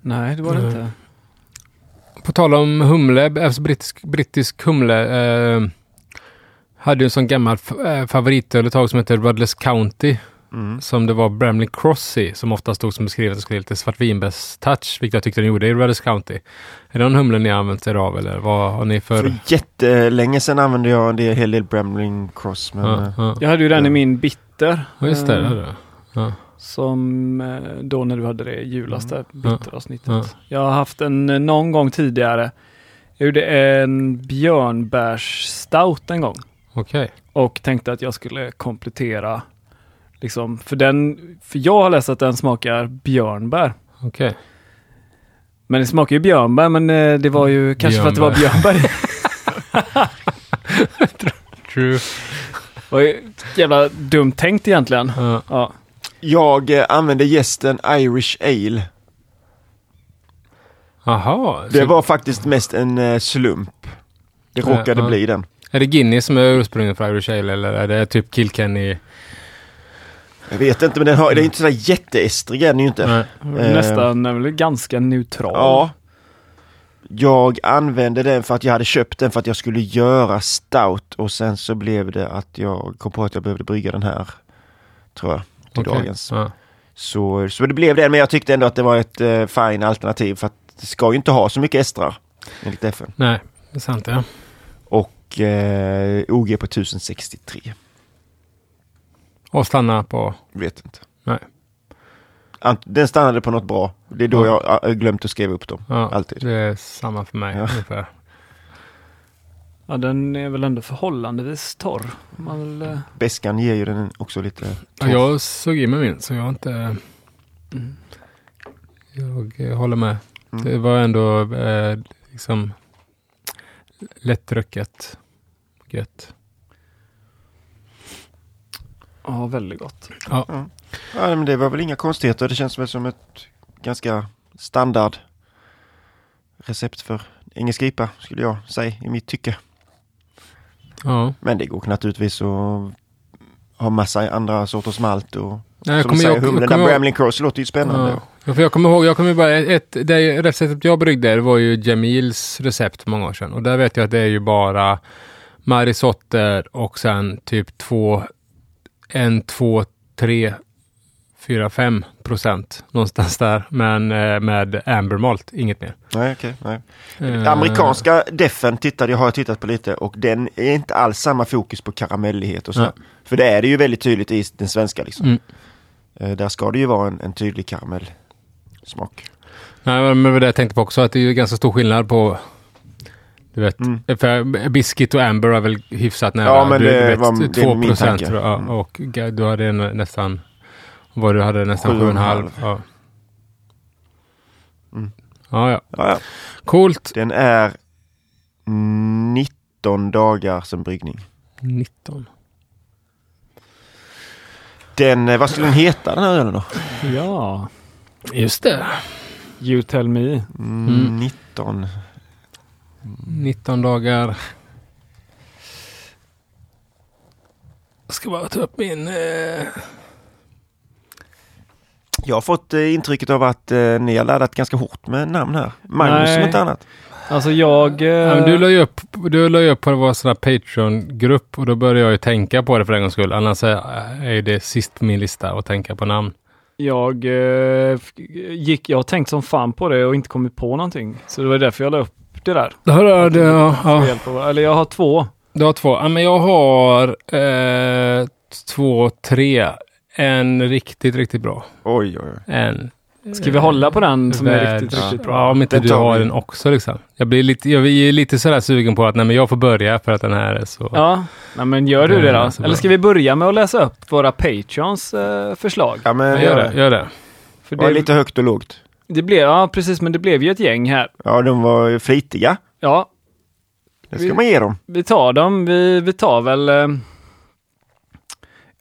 Nej, det var det Nej. inte. På tal om humle, alltså brittisk, brittisk humle. Eh, hade ju en sån gammal f- eh, favoritöl ett tag som heter Rudless County. Mm. Som det var Bramley Cross i. Som ofta stod som beskrivet och skulle lite svartvinbärs-touch. Vilket jag tyckte den gjorde i Rudless County. Är det någon humle ni har använt er av eller vad har ni för? För jättelänge sedan använde jag det en hel del Bramling Cross. Men, Ja, eh, ja. Jag hade ju den i Ja. min bitter. Ja, just det. det eh. Ja. Som eh, då när du hade det i julas där, Ja. bitteravsnittet. Ja. Jag har haft en någon gång tidigare. Jag gjorde en björnbärsstout en gång. Okej. Och tänkte att jag skulle komplettera. Liksom, för, den, för jag har läst att den smakar björnbär. Okej. Men det smakar ju björnbär, men eh, det var ju kanske för att det var björnbär. True. var ju jävla dumt tänkt egentligen. Ja. Ja. Jag eh, använde gästen Irish Ale. Jaha. Det så var faktiskt mest en eh, slump. Det råkade ja. bli den. Är det Guinness som är ursprunget för Irish Ale eller är det typ Kilkenny? Jag vet inte, men den har, det är inte sådär jätteestrig är den ju inte. Nej. Eh. Nästan är väl ganska neutral. Ja. Jag använde den för att jag hade köpt den för att jag skulle göra stout och sen så blev det att jag kom på att jag behövde brygga den här. Tror jag. Till Okej. dagens. Ja. Så, så det blev det, men jag tyckte ändå att det var ett eh, fine alternativ för att det ska ju inte ha så mycket estrar enligt FN. Nej, det är sant ja. Och eh, OG på 1063. Och stanna på... Vet inte. Nej. Ant- Den stannade på något bra. Det är då Ja. jag har glömt att skriva upp dem. Ja, Alltid. Det är samma för mig Ja. ungefär. Ja, den är väl ändå förhållandevis torr. Man väl, eh, Beskan ger ju den också lite... Ja, jag såg i mig min så jag har inte... Mm. Jag eh, håller med. Mm. Det var ändå eh, liksom lättdrucket. Gött. Ja, väldigt gott. Ja, men det var väl inga konstigheter. Det känns väl som ett ganska standard recept för engelsk IPA skulle jag säga i mitt tycke. Ja. Men det går naturligtvis att ha massa andra sorters malt och Nej, jag som kommer du säger, humlen jag där Bramling Cross låter ju spännande. Ja. Ja, för jag kommer ihåg, jag kommer bara, ett, det receptet jag bryggde var ju Jamils recept många år sedan. Och där vet jag att det är ju bara marisotter och sen typ två, en, två, tre, fyra, fem procent någonstans där. Men eh, med amber malt, inget mer. Nej, okej. nej. Eh, Amerikanska defen tittade, jag har jag tittat på lite och den är inte alls samma fokus på karamellighet och så. Nej. För det är det ju väldigt tydligt i den svenska liksom. Mm. Eh, Där ska det ju vara en, en tydlig karamellsmak. Nej, men det jag tänkte på också, att det är ju ganska stor skillnad på du vet, Mm. för biscuit och amber är väl hyfsat nära. Ja, men du, det du vet, var- det är 2 min procent tanke. tror jag. Mm. Och du hade nästan, vad du hade nästan Sju och en 7,5. halv. Ja. Mm. ja, ja. Ja, ja. Coolt. Den är 19 dagar som bryggning. 19. Den, eh, vad skulle den heta den här ölen då? Ja, Just det. you tell me. Mm, Mm. 19. 19 dagar. Jag ska bara ta upp min... Eh... Jag har fått eh, intrycket av att eh, ni har laddat ganska hårt med namn här. Magnus Nej. som inte annat. Alltså jag... eh, Ja, men du la ju upp, du la upp på vår sån här Patreon-grupp och då började jag ju tänka på det för en gångs skull. Annars är, det sist på min lista att tänka på namn. Jag eh, gick, jag har tänkt som fan på det och inte kommit på någonting. Så det var därför jag la upp det där. Det har, det, ja, ja. hjälp av- Eller jag har två. Du har två. Ja, men jag har eh, två, tre. En riktigt, riktigt bra. Oj, oj, oj. En Ska vi hålla på den som är värd- riktigt, riktigt bra? Ja, om inte Den du har vi. den också liksom. Jag blir lite, jag är lite sådär sugen på att nej, men jag får börja för att den här är så... Ja, nej, men gör du det då? Eller ska vi börja med att läsa upp våra Patreons eh, förslag? Ja, men Ja, gör det. Gör det. För Det det, lite högt och lågt. Det blev, ja precis, men det blev ju ett gäng här. Ja, de var ju flitiga. Ja, Det ska man ge dem. vi tar dem. Vi, vi tar väl... Eh,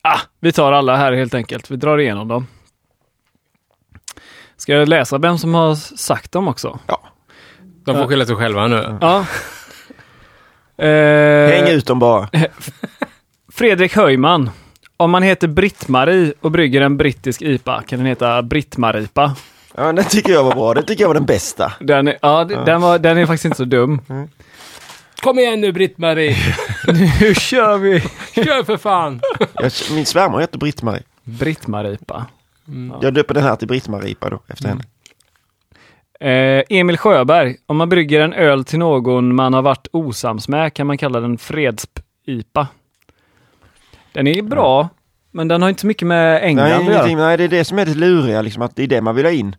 ah, vi tar alla här helt enkelt. Vi drar igenom dem. Ska jag läsa vem som har sagt dem också? De får skylla sig själva nu. Ja. Eh, Häng ut dem bara. Fredrik Höjman. Om man heter Britt-Marie och brygger en brittisk IPA kan den heta Britt-Maripa. Ja, den tycker jag var bra. Den tycker jag var den bästa. Den är, ja, Den, var, den är faktiskt inte så dum. Kom igen nu Britt-Marie! Nu kör vi! Kör för fan! Jag, min svärmor heter Britt-Marie. Britt-Maripa. Jag döper den här till Britt-Maripa då, efter henne. Eh, Emil Sjöberg. Om man brygger en öl till någon man har varit osams med kan man kalla den fredsp-IPA. Den är bra, men den har inte så mycket med England Nej, att göra. nej, det är det som är det luriga, liksom, att det är det man vill ha in.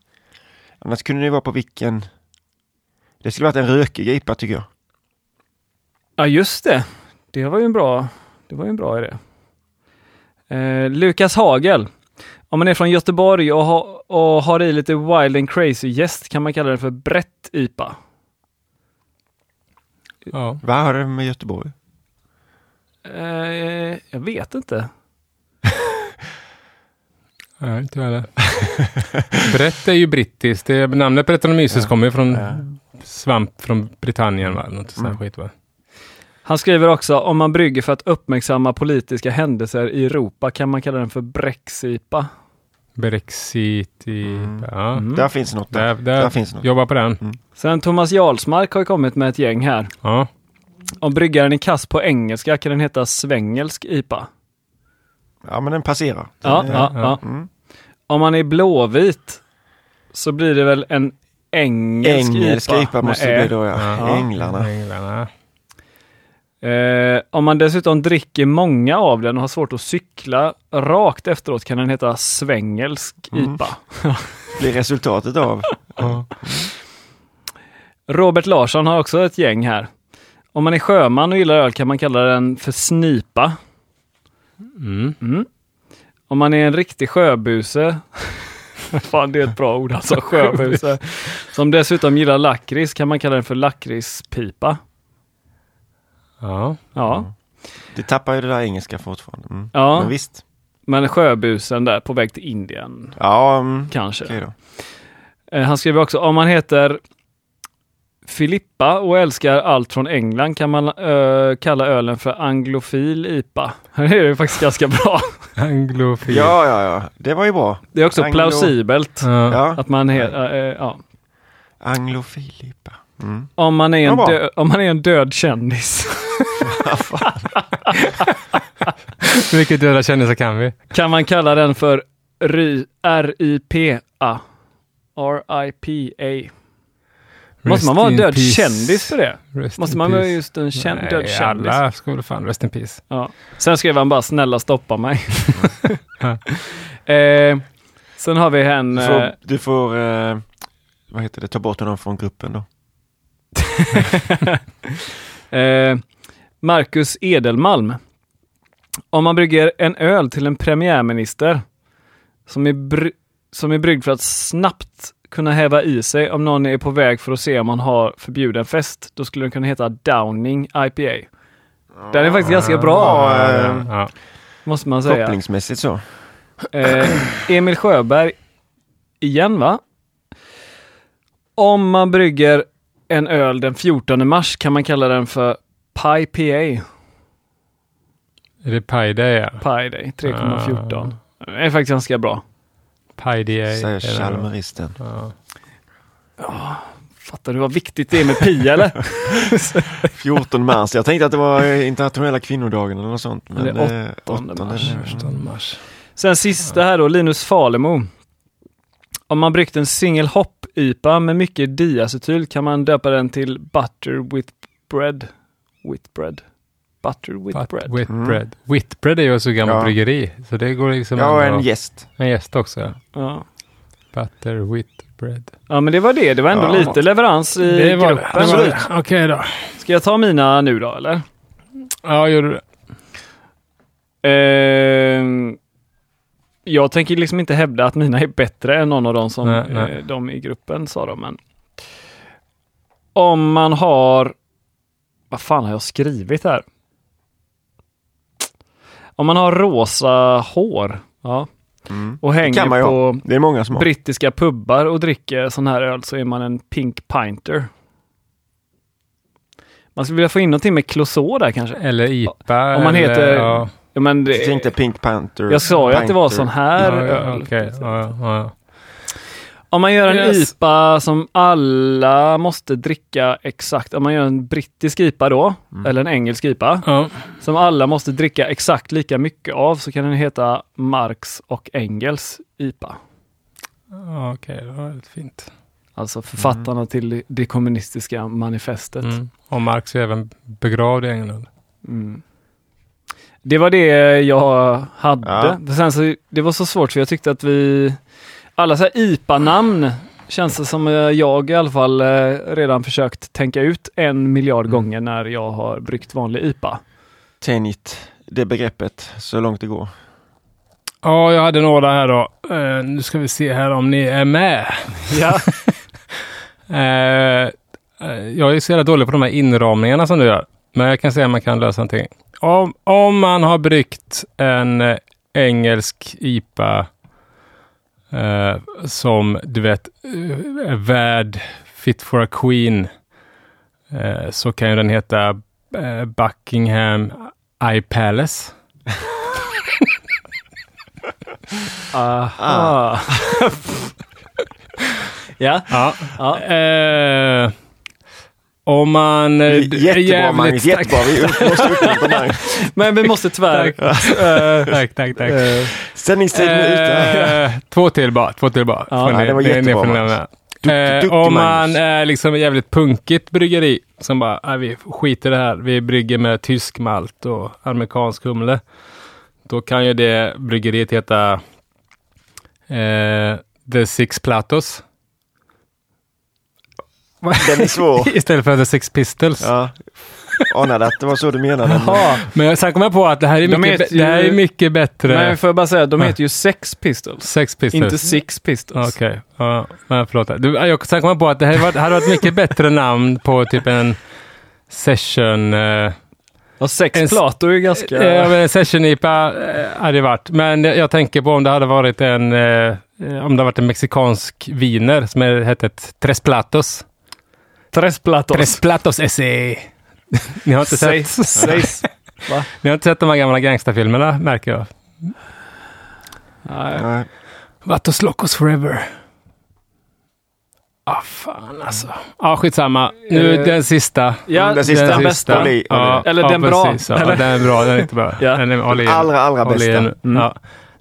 Annars kunde det vara på vilken... Det skulle varit en rökig IPA tycker jag. Ja, just det. Det var ju en bra, det var ju en bra idé. Eh, Lukas Hagel. Om man är från Göteborg och, ha, och har i lite wild and crazy gäst kan man kalla det för brett IPA. Ja. Vad har det med Göteborg? Eh, jag vet inte. Nej, inte jag heller. Brett är ju brittiskt. Det, namnet Brettanomyces kommer ju från Ja. svamp från Britannien. Va? Något sånt Mm. skit va? Han skriver också om man brygger för att uppmärksamma politiska händelser i Europa kan man kalla den för bräcksipa. Brexit i... Mm. Ja. Mm. Där finns något. Där, Där, där, finns något. jobba på den. Sen Thomas Jarlsmark har kommit med ett gäng här. Ja. Om bryggaren är kass på engelska kan den heta svengelsk IPA. Ja, men den passerar. Ja, Den, ja, eh, ja. Mm. Om man är blåvit så blir det väl en engelsk, Engelsk IPA måste det bli då ja. Ja. Änglarna. Änglarna. Eh, om man dessutom dricker många av den och har svårt att cykla rakt efteråt kan den heta svängelsk Mm. IPA. Blir resultatet av. Ja. Robert Larsson har också ett gäng här. Om man är sjöman och gillar öl kan man kalla den för snipa. Mm. Mm. Om man är en riktig sjöbuse, fan det är ett bra ord alltså, sjöbuse, som dessutom gillar lakrits kan man kalla den för lakritspipa. Ja. Ja, Det tappar ju det där engelska fortfarande. Mm. ja Men visst. men sjöbusen där på väg till Indien Ja, mm. kanske. då. Eh, Han skriver också, om man heter Filippa och älskar allt från England kan man eh, kalla ölen för anglofil IPA. Det är ju faktiskt ganska bra. Anglofil. Ja, ja, ja. Det var ju bra. Det är också Anglo- plausibelt Ja. Att man heter, eh, ja. Anglofil IPA. Mm. Om man är en, Ja, bra. dö- om man är en död kändis Vilket döda kändisar kan vi? kan man kalla den för ry- R-I-P-A. R-I-P-A. Måste man vara en död peace. kändis för det? Rest Måste man vara just en kän- Nej, död kändis? Alla ska väl fan rest in peace. Ja. Sen skrev han bara snälla stoppa mig. eh, sen har vi en... Du Eh, får, du får eh, vad heter det, ta bort honom från gruppen då. eh, Marcus Edelmalm. Om man brygger en öl till en premiärminister som är, bry- som är bryggd för att snabbt kunna häva i sig om någon är på väg för att se om man har förbjuden fest, då skulle den kunna heta Downing IPA. Den är faktiskt ganska bra, Ja, eh, måste man säga. Kopplingsmässigt så. Eh, Emil Sjöberg, igen va? Om man brygger en öl den 14 mars kan man kalla den för Pi PA, Är det Pi Day? Ja. Pi Day 3,14. Det är faktiskt ganska bra. Är Säger. Chalmeristen. Ja. Fattar du vad viktigt det är med pi eller? 14 mars. Jag tänkte att det var internationella kvinnodagen eller något sånt. Men Det är eh, 8 åttonde mars. nu. 18 mars. Sen sista här då, Linus Falemo. Om man bryggt en single hop IPA med mycket diacetyl kan man döpa den till Butter with bread. With bread. Butter with But bread. Whitbread. Whitbread är ju så gammalt Ja. bryggeri. Så det går liksom Ja, en gäst. en gäst också. Ja. Ja. Butter Whitbread. ja, men det var det. Det var ändå Ja. lite leverans i Det var det. gruppen. det. var Absolut. det. Okej då. Ska jag ta mina nu då, eller? Ja, gör du det? Ehm, jag tänker liksom inte hävda att mina är bättre än någon av dem som Nej, nej. eh, de i gruppen sa de, men om man har, vad fan har jag skrivit här? Om man har rosa hår, ja, Mm. och hänger man på Det är många som har. brittiska pubbar och dricker sån här öl så är man en pink pinter. Man skulle vilja få in någonting med Clouseau där kanske. Eller IPA. Om man eller, heter- Ja, Ja, men Jag det, tänkte Pink Panther. jag sa ju att det var sån här ja, ja, öl. Ja, ja, ja. Om man gör en Yes. IPA som alla måste dricka exakt, om man gör en brittisk IPA då, Mm. eller en engelsk IPA, Ja. som alla måste dricka exakt lika mycket av, så kan den heta Marx och Engels IPA. Ja, Okej, det var lite fint. Alltså författarna till det kommunistiska manifestet. Mm. Och Marx är även begravd i England. Mm. Det var det jag hade. Ja. Sen så, det var så svårt för jag tyckte att vi, alla så här IPA-namn känns det som eh, jag i alla fall eh, redan försökt tänka ut en miljard Mm. gånger när jag har bryggt vanlig IPA. Tänjt det begreppet så långt det går. Ja, jag hade några här då. Eh, nu ska vi se här om ni är med. Ja. Eh, jag är så jävla dålig på de här inramningarna som du gör. Men jag kan säga att man kan lösa någonting. om, om man har bryggt en engelsk IPA eh, som du vet eh, är värd fit for a queen eh, så kan ju den heta eh, Buckingham Eye Palace. Aha. ja, Ja. ja. Om man... eh, är Jättebra Magnus, stark- jättebra. Vi måste uppmuntra Magnus. Men vi måste tyvärr... eh, Tack, tack, tack. eh, Sändningstiden är ute. Två till bara, två till bara. Ja, ni- det var jättebra, Magnus. Duktig- duktig om Magnus. man är liksom ett jävligt punkigt bryggeri som bara, "Nej, vi skiter i det här, vi brygger med tysk malt och amerikansk humle. Då kan ju det bryggeriet heta eh, The Six Platos. Den är svår. Istället för The Six Pistols. Ja. Anade att det var så du menade. Jaha. Men sen kom jag på att det här är De mycket, bä- det här ju- är mycket bättre. Men får jag bara säga, de Ja. heter ju Sex Pistols. Sex Pistols. Inte Six Pistols. Okej, ja, men förlåt. Du, jag, sen kom jag på att det hade varit, hade varit mycket bättre namn på typ en session... Eh, Ja, sex En s- Plato är ju ganska... eh, men en session IPA eh, hade det varit. Men jag, jag tänker på om det hade varit en... Eh, om det hade varit en mexikansk viner som är- hette ett Tres Platos. Tres Platos. Tres Platos SE. Ni har inte sett? Va? Ni har inte sett de här gamla gangsterfilmerna märker jag. Nej. Nej. Vatos Locos Forever. Ah, fan alltså. Ja, ah, skitsamma. Nu Eh, den sista. Ja, Den sista. den bästa. Håll i, håll i. Ja, Eller ja, den bra, precis. Ja, eller? den är bra, den är inte bra. Ja. Den är, den. Allra, allra bästa. den. Mm. Ja.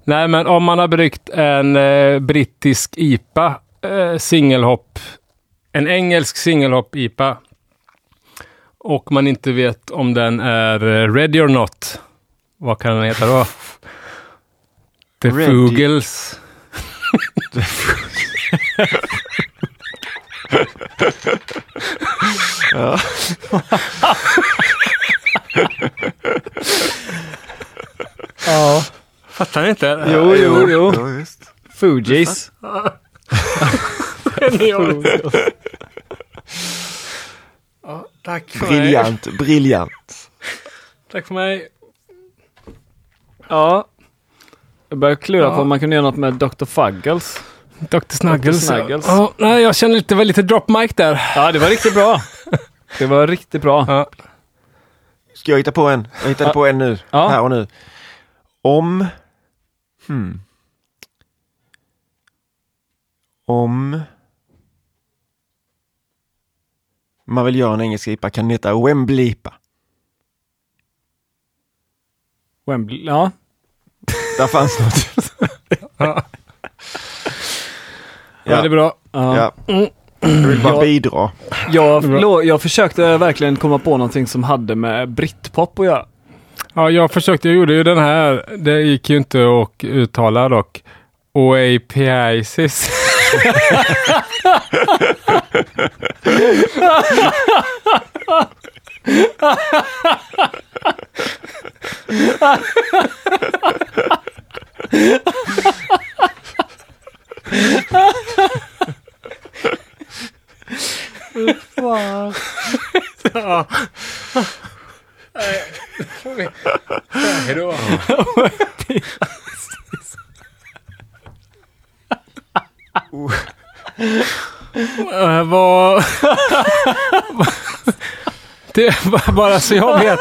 Nej, men om man har bryggt en eh, brittisk IPA, eh, singelhopp, en engelsk singelhopp-IPA och man inte vet om den är eh, ready or not, vad kan den heta då? The Ready. Fugels. Ja. Ja. Fattar ni inte? Jo, jo, jo. Ja, just. Fugees. Ja, tack för mig. Briljant, briljant. Tack för mig. Ja. Jag börjar klura Ja. på om man kunde göra något med Dr. Fuggles. Dr. Snuggles. Snuggles. Ja, nej, jag känner lite, det var lite drop mic där. Ja, det var riktigt bra. Det var riktigt bra. Ja. Ska jag hitta på en? Jag hittade Ja. på en nu. Ja. Här och nu. Om... Hmm. Om... Man vill göra en engelsk IPA kan den heta Wembley IPA. Wembley. Ja. Där fanns något. Ja. Ja. det är bra. ja. Ja. Jag vill bara Ja. bidra. Jag, jag försökte verkligen komma på någonting som hade med britpop att göra. Ja, jag försökte, jag gjorde ju den här. Det gick ju inte att uttala dock. Oapiasis. ja. Hej då. Eh, vad... det var bara så jag vet.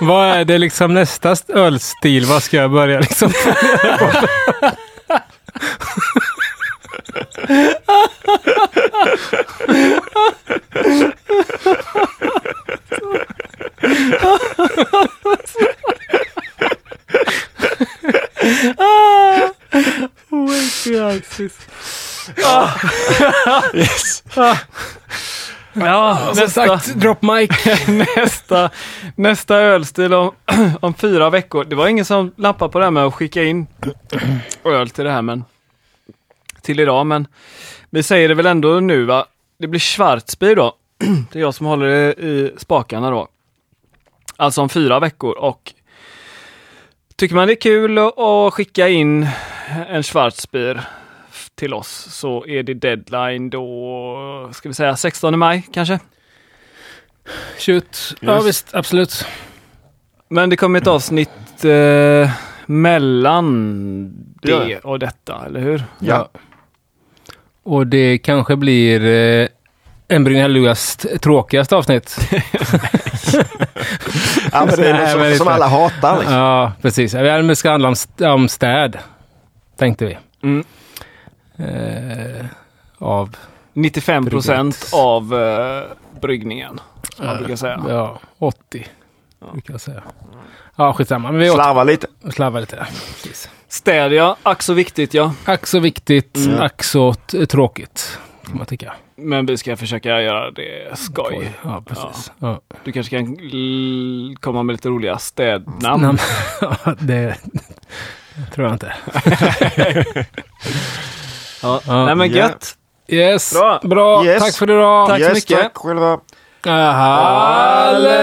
Vad är det liksom nästa ölstil? Vad ska jag börja liksom fundera på? Yes. Som nästa, sagt, drop mic. nästa, nästa ölstil om, om fyra veckor. Det var ingen som lappade på det här med att skicka in öl till det här, men till idag, men vi säger det väl ändå nu va. Det blir Schwarzbier då. Det är jag som håller i spakarna då. Alltså om fyra veckor och tycker man det är kul att skicka in en Schwarzbier till oss så är det deadline då, ska vi säga 16 maj kanske? Shoot. Ja visst, absolut. Men det kommer ett avsnitt eh, mellan Det det och detta, eller hur? Ja. Och det kanske blir eh, en Brynhällugas tråkigaste avsnitt. Ja, men det är Nej, något som, men som lite- alla hatar. Liksom. Ja, precis. Det ska handla om, om städ, tänkte vi. Mm. Eh, av, 95 procent av eh, bryggningen, som man brukar säga. ja, 80 brukar jag säga. Ja, skitsamma. Men vi Slarva lite. slarvar lite. Precis. Städ ja, ack så viktigt ja. Ack så viktigt, Mm. ack så tråkigt. Kan man tycka. Men vi ska försöka göra det skoj. Ja, precis. Ja. Du kanske kan komma med lite roliga städnamn? Namn. Ja, det tror jag inte. Ja. Ja. Nej men Ja. gött! Yes, Bra. bra. Yes. Tack för idag. Tack så yes, mycket. Tack själva. Halleluja!